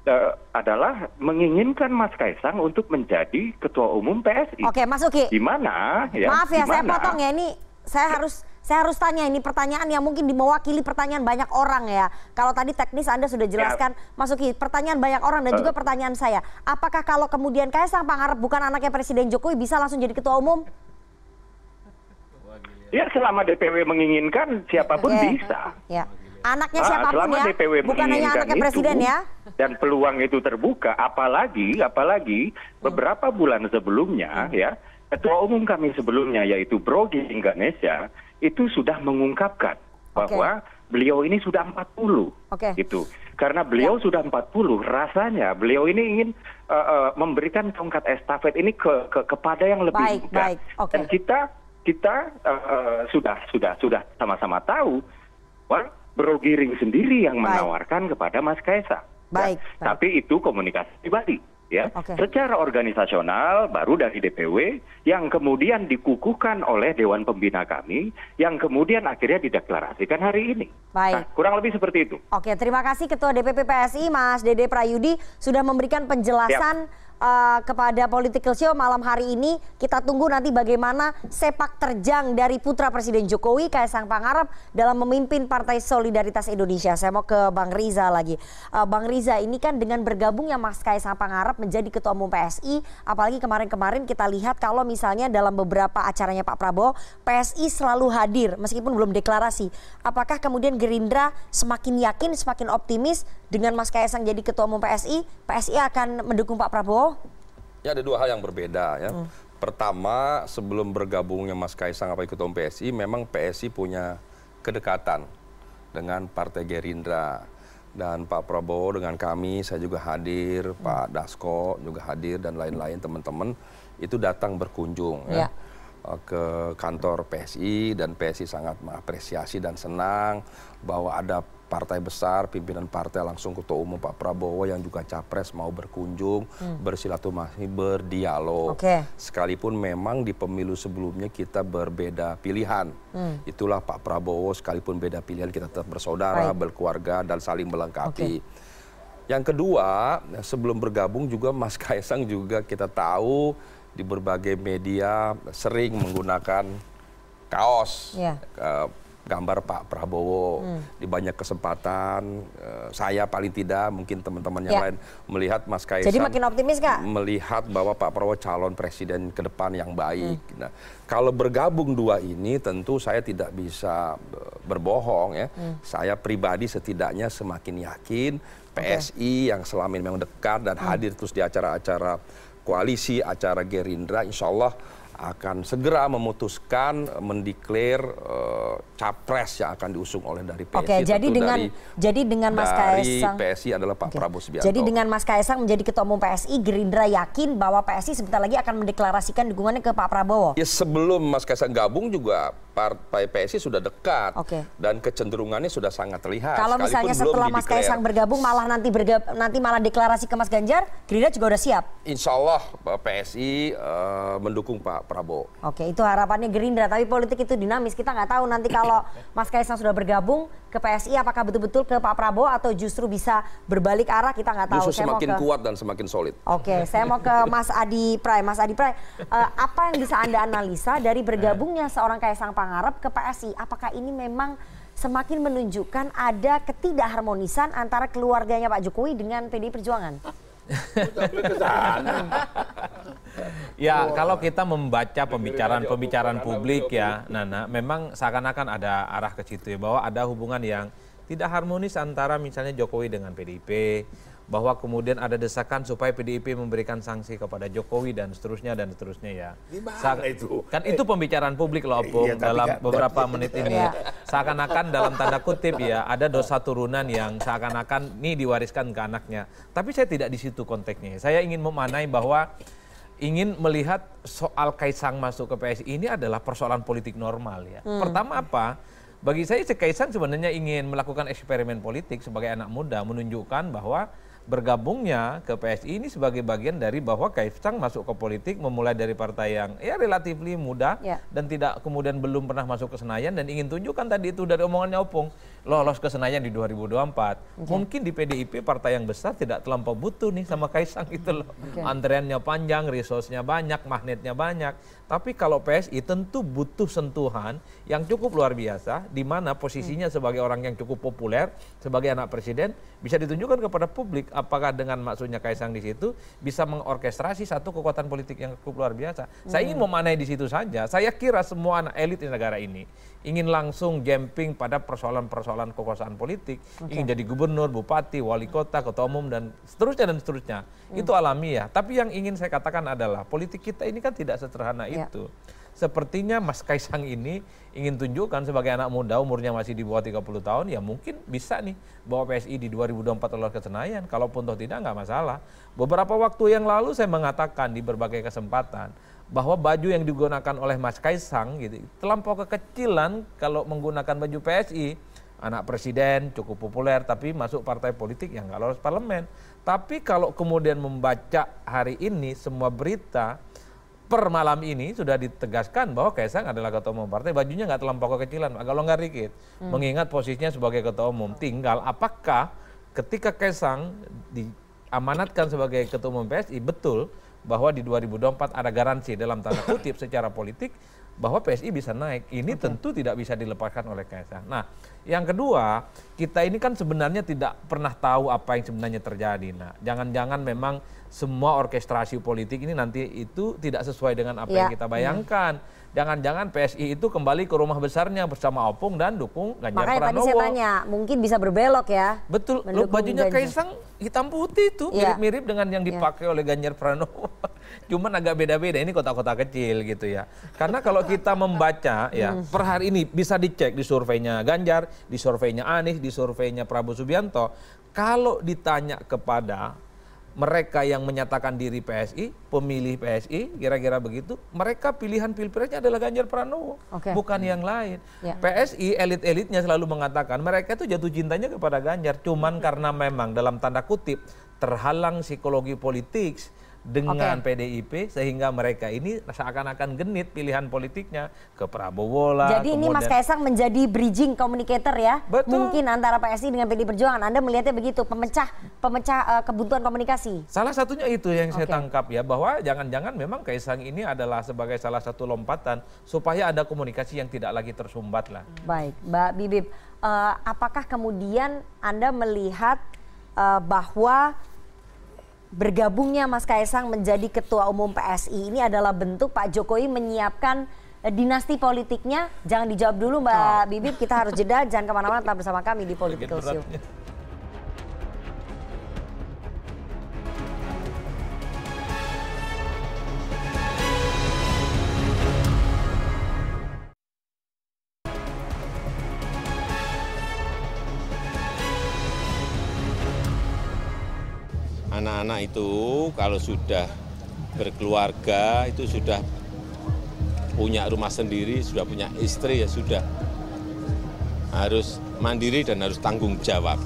uh, adalah menginginkan Mas Kaisang untuk menjadi ketua umum PSI. Oke, Mas Uki. Di mana ya? Maaf ya, di mana, saya potong ya ini saya harus saya harus tanya ini pertanyaan yang mungkin mewakili pertanyaan banyak orang ya. Kalau tadi teknis Anda sudah jelaskan, ya. Masuki pertanyaan banyak orang dan uh. juga pertanyaan saya. Apakah kalau kemudian Kaisang Pangarep bukan anaknya Presiden Jokowi bisa langsung jadi ketua umum? Ya selama DPW menginginkan siapa pun okay. bisa. Ya. Anaknya ah, siapa pun selama ya, DPW bukan hanya anaknya presiden ya. Dan peluang itu terbuka, apalagi apalagi hmm. beberapa bulan sebelumnya hmm. ya, ketua umum kami sebelumnya yaitu Brogi Indonesia itu sudah mengungkapkan bahwa okay. beliau ini sudah 40. Okay. Gitu. Karena beliau ya. sudah 40, rasanya beliau ini ingin uh, uh, memberikan tongkat estafet ini ke, ke kepada yang lebih baik, muda. Baik. Okay. Dan kita kita uh, sudah sudah sudah sama-sama tahu bahwa Bro Giring sendiri yang baik. menawarkan kepada Mas Kaisang. Baik, ya. baik. Tapi itu komunikasi pribadi ya. Okay. Secara organisasional baru dari DPW yang kemudian dikukuhkan oleh Dewan Pembina kami yang kemudian akhirnya dideklarasikan hari ini. Baik. Nah, kurang lebih seperti itu. Oke, terima kasih Ketua DPP PSI Mas Dede Prayudi sudah memberikan penjelasan kepada Political Show malam hari ini. Kita tunggu nanti bagaimana sepak terjang dari putra Presiden Jokowi, Kaisang Pangarep dalam memimpin Partai Solidaritas Indonesia. Saya mau ke Bang Riza lagi. Uh, Bang Riza, ini kan dengan bergabungnya Mas Kaisang Pangarep menjadi Ketua Umum PSI, apalagi kemarin-kemarin kita lihat kalau misalnya dalam beberapa acaranya Pak Prabowo, PSI selalu hadir meskipun belum deklarasi. Apakah kemudian Gerindra semakin yakin, semakin optimis dengan Mas Kaisang jadi Ketua Umum PSI, PSI akan mendukung Pak Prabowo Ya ada dua hal yang berbeda ya. Hmm. Pertama, sebelum bergabungnya Mas Kaisang apa Ketua PSI, memang PSI punya kedekatan dengan Partai Gerindra. dan Pak Prabowo dengan kami, saya juga hadir, Pak Dasko juga hadir dan lain-lain teman-teman itu datang berkunjung ya. Ya. eh, ke kantor PSI dan PSI sangat mengapresiasi dan senang bahwa ada partai besar, pimpinan partai langsung ketua umum Pak Prabowo yang juga capres mau berkunjung, Hmm. bersilaturahmi, berdialog. Oke. Sekalipun memang di pemilu sebelumnya kita berbeda pilihan. Hmm. Itulah Pak Prabowo sekalipun beda pilihan kita tetap bersaudara, Baik. berkeluarga dan saling melengkapi. Yang kedua, sebelum bergabung juga Mas [laughs] Kaisang juga kita tahu di berbagai media sering menggunakan kaos Ya. eh, gambar Pak Prabowo Hmm. di banyak kesempatan eh, saya paling tidak mungkin teman-teman yang Ya. lain melihat Mas Kaisang Jadi makin optimis kak? melihat bahwa Pak Prabowo calon presiden ke depan yang baik. Hmm. Nah, kalau bergabung dua ini tentu saya tidak bisa eh, berbohong ya. Hmm. Saya pribadi setidaknya semakin yakin PSI yang selama ini memang dekat dan Hmm. hadir terus di acara-acara koalisi, acara Gerindra, insya Allah akan segera memutuskan eh, mendeklar eh, capres yang akan diusung oleh dari PSI. Oke, jadi tentu dengan dari, jadi dengan Mas dari Kaisang PSI adalah Pak Prabowo Subianto. Jadi dengan Mas Kaisang menjadi ketua umum PSI, Gerindra yakin bahwa PSI sebentar lagi akan mendeklarasikan dukungannya ke Pak Prabowo. Ya sebelum Mas Kaisang gabung juga partai PSI sudah dekat Oke. dan kecenderungannya sudah sangat terlihat. Kalau misalnya setelah Mas. Kaisang bergabung malah nanti bergab- nanti malah deklarasi ke Mas Ganjar, Gerindra juga udah siap. Insya Allah PSI eh, mendukung Pak Prabowo. Oke, itu harapannya Gerindra. Tapi politik itu dinamis. Kita nggak tahu nanti kalau [laughs] Mas Kaisang sudah bergabung ke PSI, apakah betul-betul ke Pak Prabowo atau justru bisa berbalik arah? Kita nggak tahu. Justru Saya mau semakin ke- kuat dan semakin solid. Oke, saya mau ke Mas Adi Pray. Mas Adi Pray, eh, apa yang bisa Anda analisa dari bergabungnya seorang Kaisang Pangarep ke PSI? Apakah ini memang semakin menunjukkan ada ketidakharmonisan antara keluarganya Pak Jokowi dengan PDI Perjuangan? Ya, kalau kita membaca pembicaraan-pembicaraan publik ya, Nana, memang seakan-akan ada arah ke situ ya, bahwa ada hubungan yang tidak harmonis antara misalnya Jokowi dengan PDIP, bahwa kemudian ada desakan supaya PDIP memberikan sanksi kepada Jokowi dan seterusnya dan seterusnya ya. Sa- itu? Kan itu pembicaraan publik loh, Opung, Iya, dalam kan- beberapa menit ini. Iya. Seakan-akan dalam tanda kutip ya, ada dosa turunan yang seakan-akan ini diwariskan ke anaknya. Tapi saya tidak di situ konteksnya. Saya ingin memanai bahwa ingin melihat soal Kaisang masuk ke PSI ini adalah persoalan politik normal ya. Hmm. Pertama apa? Bagi saya si Kaisang sebenarnya ingin melakukan eksperimen politik sebagai anak muda menunjukkan bahwa bergabungnya ke PSI ini sebagai bagian dari bahwa Kaisang masuk ke politik memulai dari partai yang ya relatif muda Ya. dan tidak kemudian belum pernah masuk ke Senayan dan ingin tunjukkan tadi itu dari omongannya Opung lolos ke Senayan di 2024. Oke. Mungkin di PDIP partai yang besar tidak terlampau butuh nih sama Kaisang gitu loh. Oke. Antreannya panjang, resource-nya banyak, magnetnya banyak. Tapi kalau PSI tentu butuh sentuhan yang cukup luar biasa di mana posisinya sebagai orang yang cukup populer sebagai anak presiden bisa ditunjukkan kepada publik apakah dengan maksudnya Kaisang di situ bisa mengorkestrasi satu kekuatan politik yang cukup luar biasa. Saya ingin memanai di situ saja. Saya kira semua anak elit di negara ini ingin langsung jumping pada persoalan-persoalan kekuasaan politik, Oke. ingin jadi gubernur, bupati, wali kota, ketua umum dan seterusnya dan seterusnya. Itu alamiah. Tapi yang ingin saya katakan adalah politik kita ini kan tidak sederhana Ya. itu. Sepertinya Mas Kaisang ini ingin tunjukkan sebagai anak muda umurnya masih di bawah 30 tahun ya mungkin bisa nih bawa PSI di 2024 lolos ke Senayan. Kalaupun toh tidak nggak masalah. Beberapa waktu yang lalu saya mengatakan di berbagai kesempatan bahwa baju yang digunakan oleh Mas Kaisang gitu terlampau kekecilan kalau menggunakan baju PSI anak presiden cukup populer tapi masuk partai politik yang nggak lolos parlemen. Tapi kalau kemudian membaca hari ini semua berita per malam ini sudah ditegaskan bahwa Kaisang adalah ketua umum partai, bajunya nggak terlampau kekecilan, agak longgar dikit. Hmm. Mengingat posisinya sebagai ketua umum, tinggal apakah ketika Kaisang diamanatkan sebagai ketua umum PSI betul bahwa di 2024 ada garansi dalam tanda kutip secara politik bahwa PSI bisa naik. Ini tentu tidak bisa dilepaskan oleh Kaisang. Nah, yang kedua, kita ini kan sebenarnya tidak pernah tahu apa yang sebenarnya terjadi. Nah, jangan-jangan memang semua orkestrasi politik ini nanti itu tidak sesuai dengan apa yang Ya. kita bayangkan. Jangan-jangan PSI itu kembali ke rumah besarnya bersama Opung dan dukung Ganjar Makanya tadi Pranowo. saya tanya, mungkin bisa berbelok ya. Betul, lo Mendukung bajunya Ganjar. Kaisang hitam putih itu Iya. mirip-mirip dengan yang Iya. dipakai oleh Ganjar Pranowo. [laughs] Cuman agak beda-beda ini kota-kota kecil gitu ya. Karena kalau kita membaca ya per hari ini bisa dicek di surveinya Ganjar, di surveinya Anies, di surveinya Prabowo Subianto. Kalau ditanya kepada mereka yang menyatakan diri PSI, pemilih PSI, kira-kira begitu, mereka pilihan pilpresnya adalah Ganjar Pranowo, Oke. bukan yang lain. Ya. PSI elit-elitnya selalu mengatakan mereka itu jatuh cintanya kepada Ganjar, cuman karena memang dalam tanda kutip terhalang psikologi politik dengan PDIP sehingga mereka ini seakan-akan genit pilihan politiknya ke Prabowo lah. Jadi ini Mas kemudian- Kaisang menjadi bridging communicator ya. Betul. Mungkin antara PSI dengan PDI Perjuangan. Anda melihatnya begitu, pemecah pemecah eh, kebutuhan komunikasi. Salah satunya itu yang saya Oke. tangkap ya bahwa jangan-jangan memang Kaisang ini adalah sebagai salah satu lompatan supaya ada komunikasi yang tidak lagi tersumbat lah. Baik, Mbak Bibip, eh, apakah kemudian Anda melihat eh, bahwa bergabungnya Mas Kaisang menjadi Ketua Umum PSI ini adalah bentuk Pak Jokowi menyiapkan eh, dinasti politiknya? Jangan dijawab dulu Mbak Bibip, kita harus jeda. Jangan ke mana-mana, tetap bersama kami di Political Show. Anak-anak itu kalau sudah berkeluarga itu sudah punya rumah sendiri, sudah punya istri ya sudah harus mandiri dan harus tanggung jawab.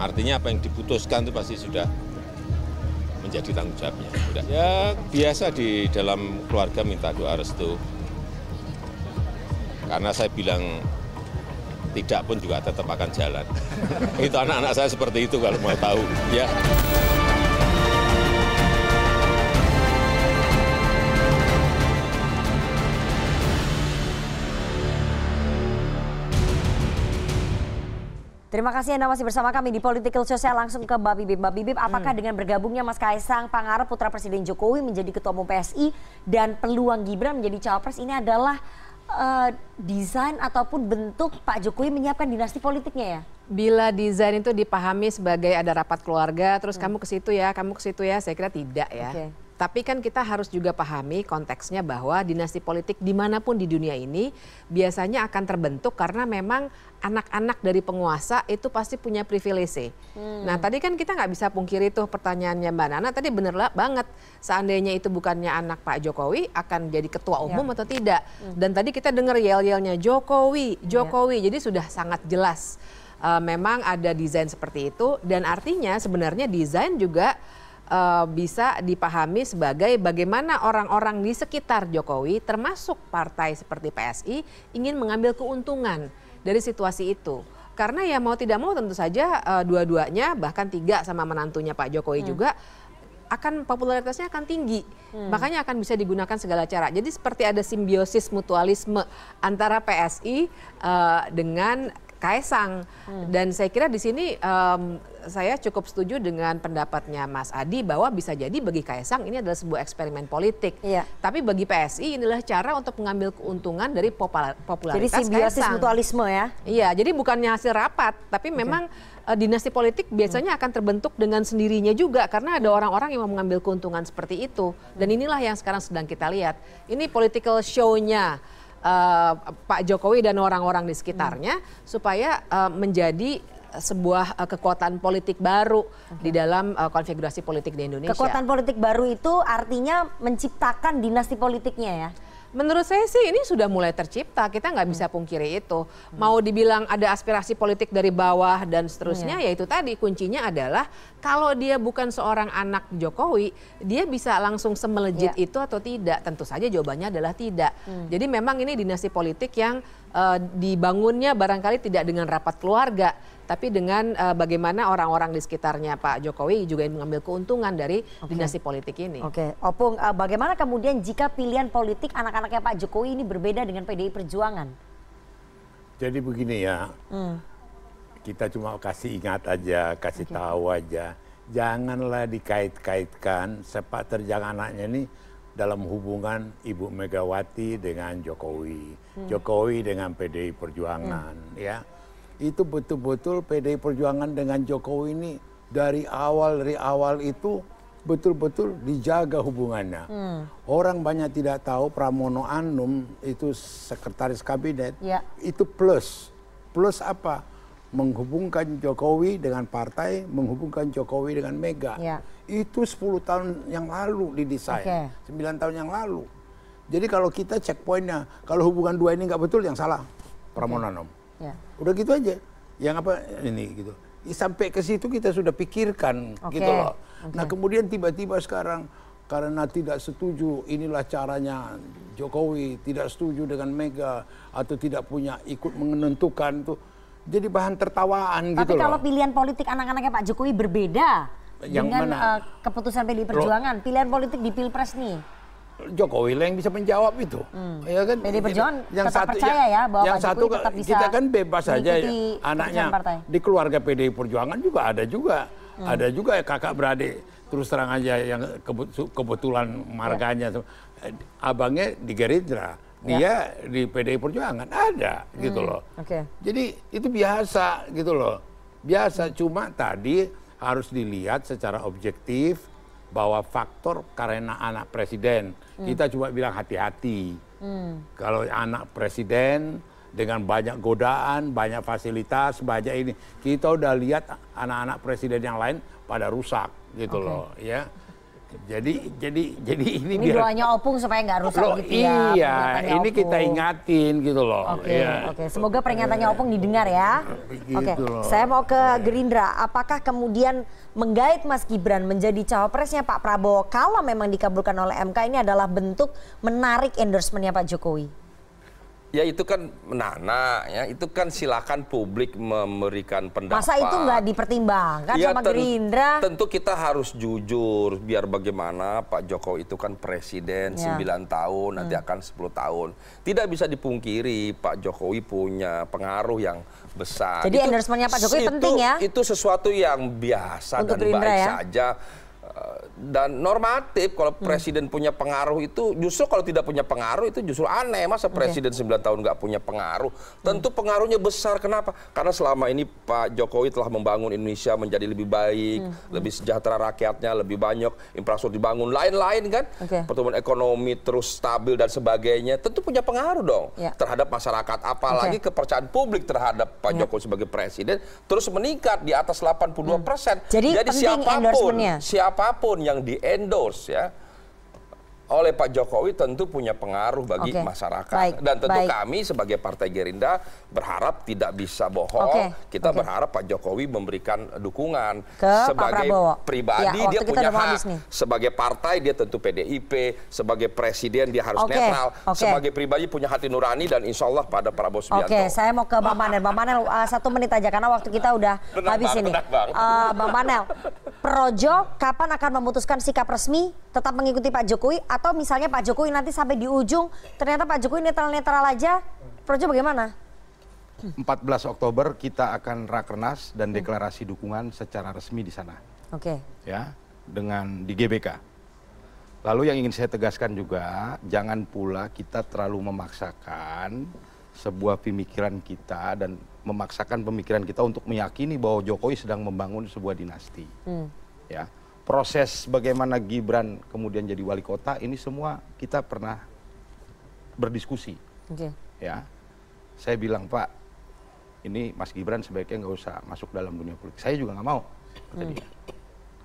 Artinya apa yang diputuskan itu pasti sudah menjadi tanggung jawabnya. Sudah. Ya biasa di dalam keluarga minta doa restu. Karena saya bilang tidak pun juga tetap akan jalan. [laughs] itu anak-anak saya seperti itu kalau mau tahu. Ya. Terima kasih Anda masih bersama kami di Political Show. Saya langsung ke Mbak Bibip. Mbak Bibip, apakah dengan bergabungnya Mas Kaisang Pangarep putra Presiden Jokowi menjadi Ketua Umum PSI dan peluang Gibran menjadi cawapres ini adalah eh, desain ataupun bentuk Pak Jokowi menyiapkan dinasti politiknya ya? Bila desain itu dipahami sebagai ada rapat keluarga, terus kamu ke situ ya, kamu ke situ ya, saya kira tidak ya. Oke. Tapi kan kita harus juga pahami konteksnya bahwa dinasti politik di mana pun di dunia ini biasanya akan terbentuk karena memang anak-anak dari penguasa itu pasti punya privilege. Hmm. Nah tadi kan kita nggak bisa pungkiri tuh pertanyaannya Mbak Nana tadi bener lah banget. Seandainya itu bukannya anak Pak Jokowi akan jadi ketua umum Ya. atau tidak. Dan tadi kita dengar yel-yelnya Jokowi, Jokowi. Jadi sudah sangat jelas uh, memang ada desain seperti itu dan artinya sebenarnya desain juga uh, bisa dipahami sebagai bagaimana orang-orang di sekitar Jokowi termasuk partai seperti PSI ingin mengambil keuntungan dari situasi itu. Karena ya mau tidak mau tentu saja uh, dua-duanya bahkan tiga sama menantunya Pak Jokowi juga akan popularitasnya akan tinggi. Makanya akan bisa digunakan segala cara. Jadi seperti ada simbiosis mutualisme antara PSI uh, dengan Kaisang. Dan saya kira di sini um, saya cukup setuju dengan pendapatnya Mas Adi bahwa bisa jadi bagi Kaisang ini adalah sebuah eksperimen politik. Iya. Tapi bagi PSI inilah cara untuk mengambil keuntungan dari popula- Jadi popularitas simbiosis Kaisang. mutualisme ya? Iya, jadi bukannya hasil rapat, tapi memang eh, dinasti politik biasanya akan terbentuk dengan sendirinya juga karena ada orang-orang yang mau mengambil keuntungan seperti itu. Dan inilah yang sekarang sedang kita lihat. Ini political show-nya eh, Pak Jokowi dan orang-orang di sekitarnya supaya eh, menjadi sebuah eh, kekuatan politik baru di dalam eh, konfigurasi politik di Indonesia. Kekuatan politik baru itu artinya menciptakan dinasti politiknya ya? Menurut saya sih ini sudah mulai tercipta, kita nggak bisa pungkiri itu. Mau dibilang ada aspirasi politik dari bawah dan seterusnya, ya itu tadi kuncinya adalah kalau dia bukan seorang anak Jokowi, dia bisa langsung semelejit itu atau tidak? Tentu saja jawabannya adalah tidak. Jadi memang ini dinasti politik yang eh, dibangunnya barangkali tidak dengan rapat keluarga, tapi dengan eh, bagaimana orang-orang di sekitarnya Pak Jokowi juga yang mengambil keuntungan dari dinasti politik ini. Oke, Opung, eh, bagaimana kemudian jika pilihan politik anak-anaknya Pak Jokowi ini berbeda dengan PDI Perjuangan? Jadi begini ya, Hmm. kita cuma kasih ingat aja, kasih tahu aja. Janganlah dikait-kaitkan sepak terjang anaknya ini dalam hubungan Ibu Megawati dengan Jokowi, Hmm. Jokowi dengan PDI Perjuangan, ya. Itu betul-betul PDI Perjuangan dengan Jokowi ini dari awal dari awal itu betul-betul dijaga hubungannya. Hmm. Orang banyak tidak tahu Pramono Anum itu sekretaris kabinet Ya. itu plus plus apa? Menghubungkan Jokowi dengan partai, menghubungkan Jokowi dengan Mega. Ya. Itu 10 tahun yang lalu didesain, Oke. 9 tahun yang lalu. Jadi kalau kita checkpointnya, kalau hubungan dua ini nggak betul yang salah Pramono Anum. Ya. Udah gitu aja. Yang apa ini gitu. Sampai ke situ kita sudah pikirkan Oke, gitu loh. oke. Nah, kemudian tiba-tiba sekarang karena tidak setuju inilah caranya Jokowi tidak setuju dengan Mega atau tidak punya ikut menentukan tuh jadi bahan tertawaan Tapi gitu kalau loh. pilihan politik anak-anaknya Pak Jokowi berbeda Yang dengan mana? eh, keputusan PDI Perjuangan, pilihan politik di Pilpres nih. Jokowi lah yang bisa menjawab itu. Hmm. Ya kan? PDI Perjuangan yang tetap satu percaya ya bahwa yang Pak satu Jokowi tetap bisa kita kan bebas saja ya. anaknya di keluarga PDI Perjuangan juga ada juga. Hmm. Ada juga ya kakak beradik terus terang aja yang kebetu- kebetulan marganya. Eh, abangnya di Gerindra, dia di PDI Perjuangan ada gitu Hmm. loh. Oke. Jadi itu biasa gitu loh. Biasa cuma tadi harus dilihat secara objektif bahwa faktor karena anak presiden. Hmm. Kita cuma bilang hati-hati. Hmm. Kalau anak presiden dengan banyak godaan, banyak fasilitas, banyak ini. Kita udah lihat anak-anak presiden yang lain pada rusak gitu Oke. loh, ya. Jadi jadi jadi ini, Ini biar doanya opung supaya nggak rusak Loh, gitu ya. iya, pernyataan ini kita opung. ingatin gitu loh. Oke, ya. oke. Semoga peringatannya Opung didengar ya. Oke, Gitu loh. saya mau ke Gerindra. Apakah kemudian menggait Mas Gibran menjadi cawapresnya Pak Prabowo kalau memang dikabulkan oleh MK ini adalah bentuk menarik endorsementnya Pak Jokowi? Ya itu kan menana ya, itu kan silakan publik memberikan pendapat. Masa itu nggak dipertimbangkan Ya, sama ten- Gerindra? Tentu kita harus jujur biar bagaimana Pak Jokowi itu kan presiden Ya. 9 tahun, nanti Hmm. akan 10 tahun. Tidak bisa dipungkiri Pak Jokowi punya pengaruh yang besar. Jadi endorsementnya Pak Jokowi itu- penting ya? Itu sesuatu yang biasa Untuk dan Gerindra baik ya? saja. Dan normatif kalau Hmm. presiden punya pengaruh itu justru kalau tidak punya pengaruh itu justru aneh masa presiden 9 tahun nggak punya pengaruh tentu Hmm. pengaruhnya besar kenapa karena selama ini Pak Jokowi telah membangun Indonesia menjadi lebih baik Hmm. lebih sejahtera rakyatnya lebih banyak infrastruktur dibangun lain-lain kan Oke. pertumbuhan ekonomi terus stabil dan sebagainya tentu punya pengaruh dong Ya. terhadap masyarakat apalagi Oke. kepercayaan publik terhadap Pak Ya. Jokowi sebagai presiden terus meningkat di atas 82 persen Jadi penting siapa pun siapa pun yang di endorse ya oleh Pak Jokowi tentu punya pengaruh bagi Oke. masyarakat Baik, dan tentu baik. kami sebagai Partai Gerindra berharap tidak bisa bohong Oke, kita oke. berharap Pak Jokowi memberikan dukungan Ke sebagai pribadi Ya, dia punya hak nih. sebagai partai dia tentu PDIP sebagai presiden dia harus Oke, netral oke. sebagai pribadi punya hati nurani dan insya Allah pada Prabowo Subianto Oke, saya mau ke Bang Panel. Bang Panel, uh, satu menit aja karena waktu kita udah [laughs] Tenang, habis Bang, ini. tenang, Bang. Uh, Bang Panel, Projo kapan akan memutuskan sikap resmi tetap mengikuti Pak Jokowi atau misalnya Pak Jokowi nanti sampai di ujung ternyata Pak Jokowi netral-netral aja, Projo bagaimana? 14 Oktober kita akan rakernas dan deklarasi dukungan secara resmi di sana Oke. ya dengan di GBK. Lalu yang ingin saya tegaskan juga jangan pula kita terlalu memaksakan sebuah pemikiran kita dan memaksakan pemikiran kita untuk meyakini bahwa Jokowi sedang membangun sebuah dinasti. Hmm. Ya, proses bagaimana Gibran kemudian jadi wali kota ini semua kita pernah berdiskusi. Oke. Ya, saya bilang Pak, ini Mas Gibran sebaiknya nggak usah masuk dalam dunia politik. Saya juga nggak mau. kata Hmm. dia.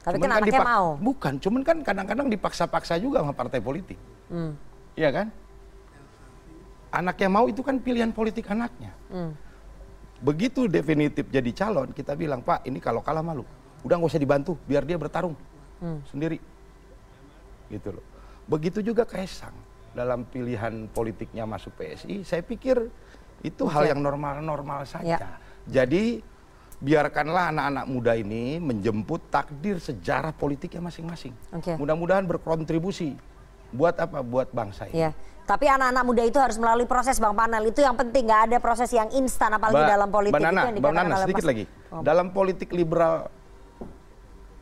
Tapi Cuman kan anaknya dipak- mau. Bukan, cuman kan kadang-kadang dipaksa-paksa juga sama partai politik. Hmm. Iya kan? Anaknya mau itu kan pilihan politik anaknya. Hmm. Begitu definitif jadi calon, kita bilang, Pak ini kalau kalah malu. Udah nggak usah dibantu, biar dia bertarung Hmm. sendiri. Gitu loh. Begitu juga Kaisang dalam pilihan politiknya masuk PSI, saya pikir itu hal Oke. yang normal-normal saja. Ya. Jadi biarkanlah anak-anak muda ini menjemput takdir sejarah politiknya masing-masing. Oke. Mudah-mudahan berkontribusi buat apa? Buat bangsa ini. Ya. Tapi anak-anak muda itu harus melalui proses Bang Panel. Itu yang penting, nggak ada proses yang instan apalagi Ba- dalam politik Mbak Nana, itu yang dikatakan oleh sedikit Mas- lagi. Oh. Dalam politik liberal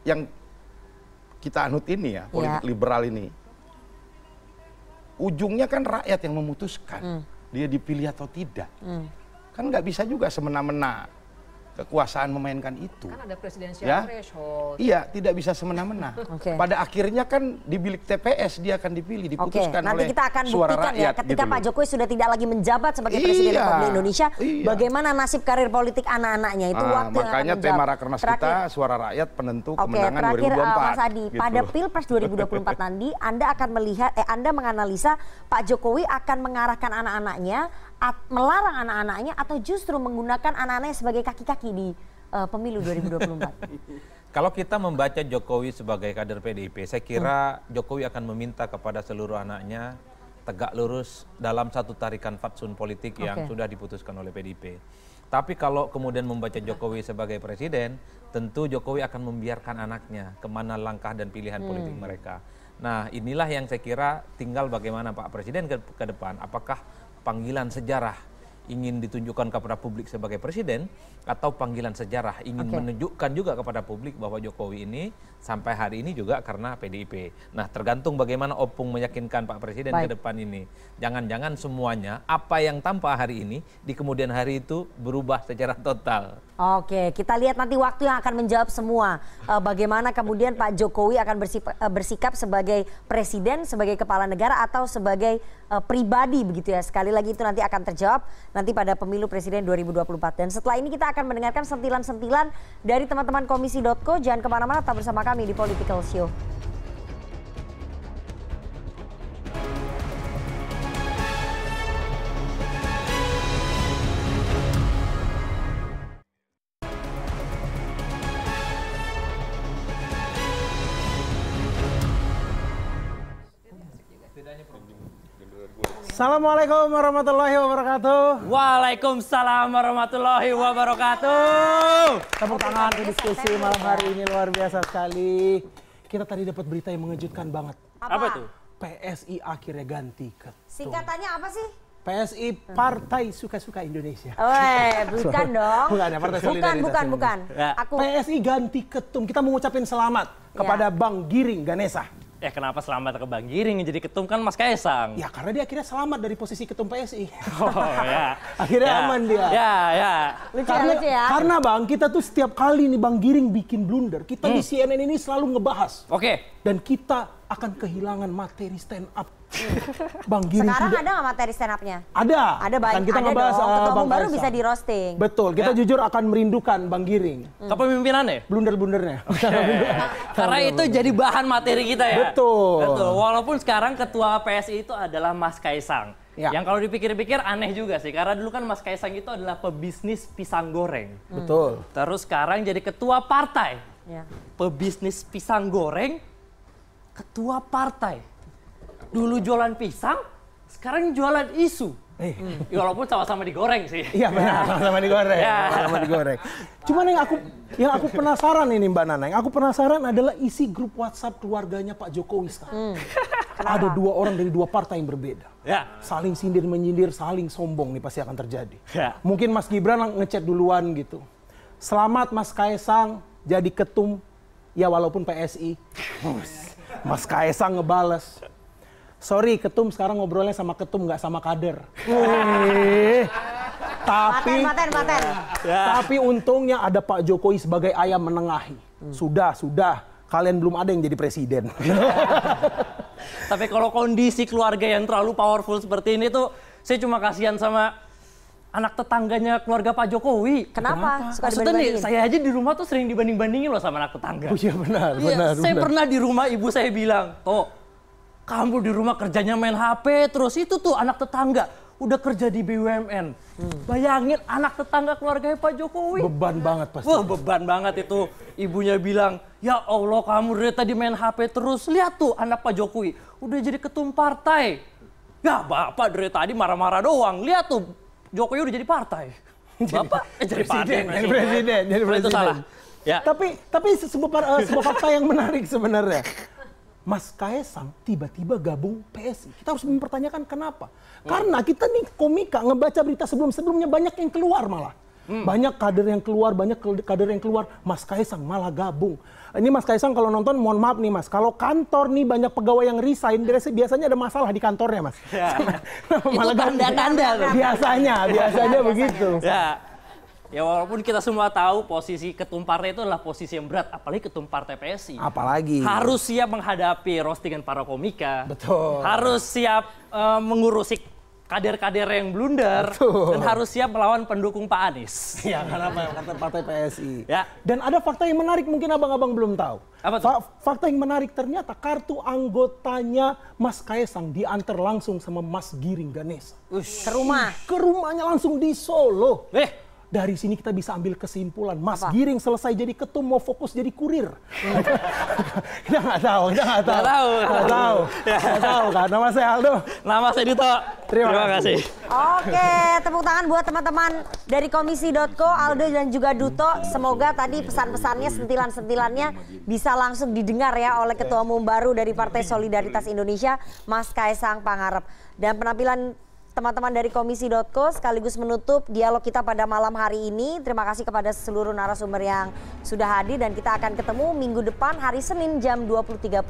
yang kita anut ini ya, politik Ya. liberal ini, ujungnya kan rakyat yang memutuskan Hmm. dia dipilih atau tidak. Hmm. Kan nggak bisa juga semena-mena kekuasaan memainkan itu. Kan ada presidensial Ya. threshold. Iya, tidak bisa semena-mena. [laughs] Oke. Pada akhirnya kan di bilik TPS dia akan dipilih, diputuskan nanti oleh kita akan suara buktikan ya rakyat. ketika gitu Pak. Jokowi sudah tidak lagi menjabat sebagai Presiden Iya, Republik Indonesia, iya. bagaimana nasib karir politik anak-anaknya itu Ah, waktu yang akan makanya menjawab. tema rakernas kita Terakhir- suara rakyat penentu Oke, kemenangan terakhir uh, 2024. Mas Adi, gitu. pada Pilpres 2024 [laughs] nanti Anda akan melihat eh Anda menganalisa Pak Jokowi akan mengarahkan anak-anaknya at- melarang anak-anaknya atau justru menggunakan anak-anaknya sebagai kaki-kaki di uh, pemilu 2024. [laughs] Kalau kita membaca Jokowi sebagai kader PDIP, saya kira Jokowi akan meminta kepada seluruh anaknya tegak lurus dalam satu tarikan fatsun politik yang Oke. sudah diputuskan oleh PDIP. Tapi kalau kemudian membaca Jokowi sebagai presiden, tentu Jokowi akan membiarkan anaknya ke mana langkah dan pilihan Hmm. politik mereka. Nah inilah yang saya kira tinggal bagaimana Pak Presiden ke, ke depan. Apakah panggilan sejarah ingin ditunjukkan kepada publik sebagai presiden atau panggilan sejarah ingin menunjukkan juga kepada publik bahwa Jokowi ini sampai hari ini juga karena PDIP. Nah, tergantung bagaimana Opung meyakinkan Pak Presiden ke Baik. depan ini. Jangan-jangan semuanya apa yang tampak hari ini di kemudian hari itu berubah secara total. Oke, kita lihat nanti waktu yang akan menjawab semua Eh, bagaimana kemudian Pak Jokowi akan eh, bersikap sebagai presiden, sebagai kepala negara atau sebagai eh, pribadi begitu ya. Sekali lagi itu nanti akan terjawab nanti pada pemilu presiden 2024. Dan setelah ini kita akan mendengarkan sentilan-sentilan dari teman-teman komisi.co. Jangan ke mana-mana, tetap bersama kami di Political Show. Assalamualaikum warahmatullahi wabarakatuh. Waalaikumsalam warahmatullahi wabarakatuh. Tepuk tangan ke diskusi malam hari ini luar biasa sekali. Kita tadi dapat berita yang mengejutkan banget. Apa itu? PSI akhirnya ganti ke Singkatannya apa sih? PSI Partai Suka-Suka Indonesia. Weh, bukan dong. Bukan ya, Partai Bukan, Solidaritas bukan, bukan. Ya. Aku PSI ganti ketum. Kita mengucapin selamat kepada Bang Giring Ganesa. Ya kenapa selamat ke Bang Giring jadi ketum kan Mas Kaisang? Ya karena dia akhirnya selamat dari posisi ketum PSI. [laughs] Oh ya. Akhirnya Ya. aman dia. Ya, ya. lucu ya, Karena, lucu ya. karena bang kita tuh setiap kali nih bang Giring bikin blunder, kita di Hmm. CNN ini selalu ngebahas. Oke. Dan kita akan kehilangan materi stand up. [laughs] bang Giring Sekarang tidak ada nggak materi stand up-nya? ada. Ada banyak. Akan kita ada ngebahas dong. uh, Ketua Bang baru Kaisang. bisa di roasting. Betul, kita Ya. jujur akan merindukan Bang Giring. Kepemimpinannya? Blunder-blundernya. [laughs] Karena itu jadi bahan materi kita ya. Betul. Betul. Walaupun sekarang ketua PSI itu adalah Mas Kaisang. Ya. Yang kalau dipikir-pikir aneh juga sih. Karena dulu kan Mas Kaisang itu adalah pebisnis pisang goreng. Betul. Terus sekarang jadi ketua partai. Ya. Pebisnis pisang goreng, ketua partai. Dulu jualan pisang, sekarang jualan isu. Eh. Ya, walaupun sama-sama digoreng sih. Iya benar, [laughs] sama digoreng. Ya. Sama digoreng. Cuman yang aku yang aku penasaran ini Mbak Nana, yang aku penasaran adalah isi grup WhatsApp keluarganya Pak Jokowi sekarang. Ada dua orang dari dua partai yang berbeda. Ya. Saling sindir menyindir, saling sombong nih pasti akan terjadi. Ya. Mungkin Mas Gibran ngechat duluan gitu. Selamat Mas Kaisang jadi ketum ya walaupun PSI. Mas Kaisang ngebales. Sorry ketum sekarang ngobrolnya sama ketum nggak sama kader. Wih. Tapi Maten, maten, maten. tapi untungnya ada Pak Jokowi sebagai ayam menengahi. Sudah, sudah. Kalian belum ada yang jadi presiden. [laughs] Tapi kalau kondisi keluarga yang terlalu powerful seperti ini tuh, saya cuma kasihan sama anak tetangganya keluarga Pak Jokowi. Kenapa? Suka Maksudnya nih, saya aja di rumah tuh sering dibanding-bandingin loh sama anak tetangga. Oh iya benar, Iya, benar, saya benar. pernah di rumah ibu saya bilang, toh kamu di rumah kerjanya main HP, terus itu tuh anak tetangga udah kerja di BUMN. Hmm. Bayangin anak tetangga keluarganya Pak Jokowi. Beban banget pasti. Wah beban banget itu. Ibunya bilang, ya Allah kamu dari tadi main HP terus. Lihat tuh anak Pak Jokowi udah jadi ketum partai. Ya bapak dari tadi marah-marah doang. Lihat tuh Jokowi udah jadi partai. [laughs] Bapak eh, jadi partai. Presiden, jadi presiden, jadi Itu presiden. salah. Ya. Tapi tapi sebuah, eh, sebuah fakta yang menarik sebenarnya. Mas Kaisang tiba-tiba gabung PSI. Kita harus mempertanyakan kenapa. Karena kita nih komika ngebaca berita sebelum-sebelumnya banyak yang keluar malah. Banyak kader yang keluar, banyak kader yang keluar. Mas Kaisang malah gabung. Ini Mas Kaisang kalau nonton mohon maaf nih Mas. Kalau kantor nih banyak pegawai yang resign, biasanya biasanya ada masalah di kantornya Mas. Ya. [laughs] Malah tanda-tanda. Biasanya, biasanya begitu. Ya. Ya walaupun kita semua tahu posisi ketum partai itu adalah posisi yang berat, apalagi ketum partai PSI. Apalagi. Harus siap menghadapi roastingan para komika. Betul. Harus siap uh, mengurusi kader-kader yang blunder Betul. dan harus siap melawan pendukung Pak Anies. [laughs] Ya karena partai, partai PSI. Ya. Dan ada fakta yang menarik mungkin abang-abang belum tahu. Apa tuh? Fa- fakta yang menarik ternyata kartu anggotanya Mas Kaisang diantar langsung sama Mas Giring Ganesha. Ke rumah. Ke rumahnya langsung di Solo. Eh, dari sini kita bisa ambil kesimpulan Mas Giring selesai jadi ketum mau fokus jadi kurir. [laughs] kita nggak tahu, kita nggak tahu. Nggak tahu. Nggak tahu. Nggak tahu kan. Nama saya Aldo. Nama saya Dito. Terima, Terima kasih. Oke, tepuk tangan buat teman-teman dari komisi.co, Aldo dan juga Duto. Semoga tadi pesan-pesannya, sentilan-sentilannya bisa langsung didengar ya oleh Ketua Umum baru dari Partai Solidaritas Indonesia, Mas Kaisang Pangarep. Dan penampilan teman-teman dari komisi.co sekaligus menutup dialog kita pada malam hari ini. Terima kasih kepada seluruh narasumber yang sudah hadir dan kita akan ketemu minggu depan hari Senin jam 20.30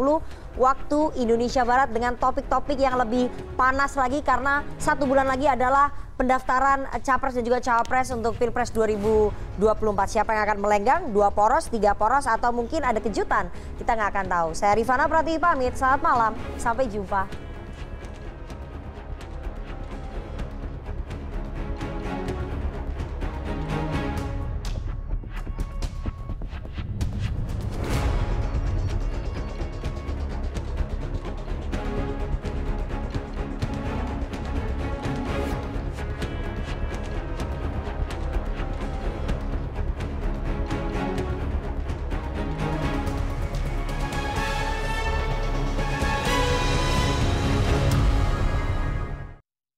waktu Indonesia Barat dengan topik-topik yang lebih panas lagi karena satu bulan lagi adalah pendaftaran capres dan juga cawapres untuk Pilpres 2024. Siapa yang akan melenggang? Dua poros, tiga poros, atau mungkin ada kejutan? Kita nggak akan tahu. Saya Rifana Pratiwi pamit. Selamat malam. Sampai jumpa.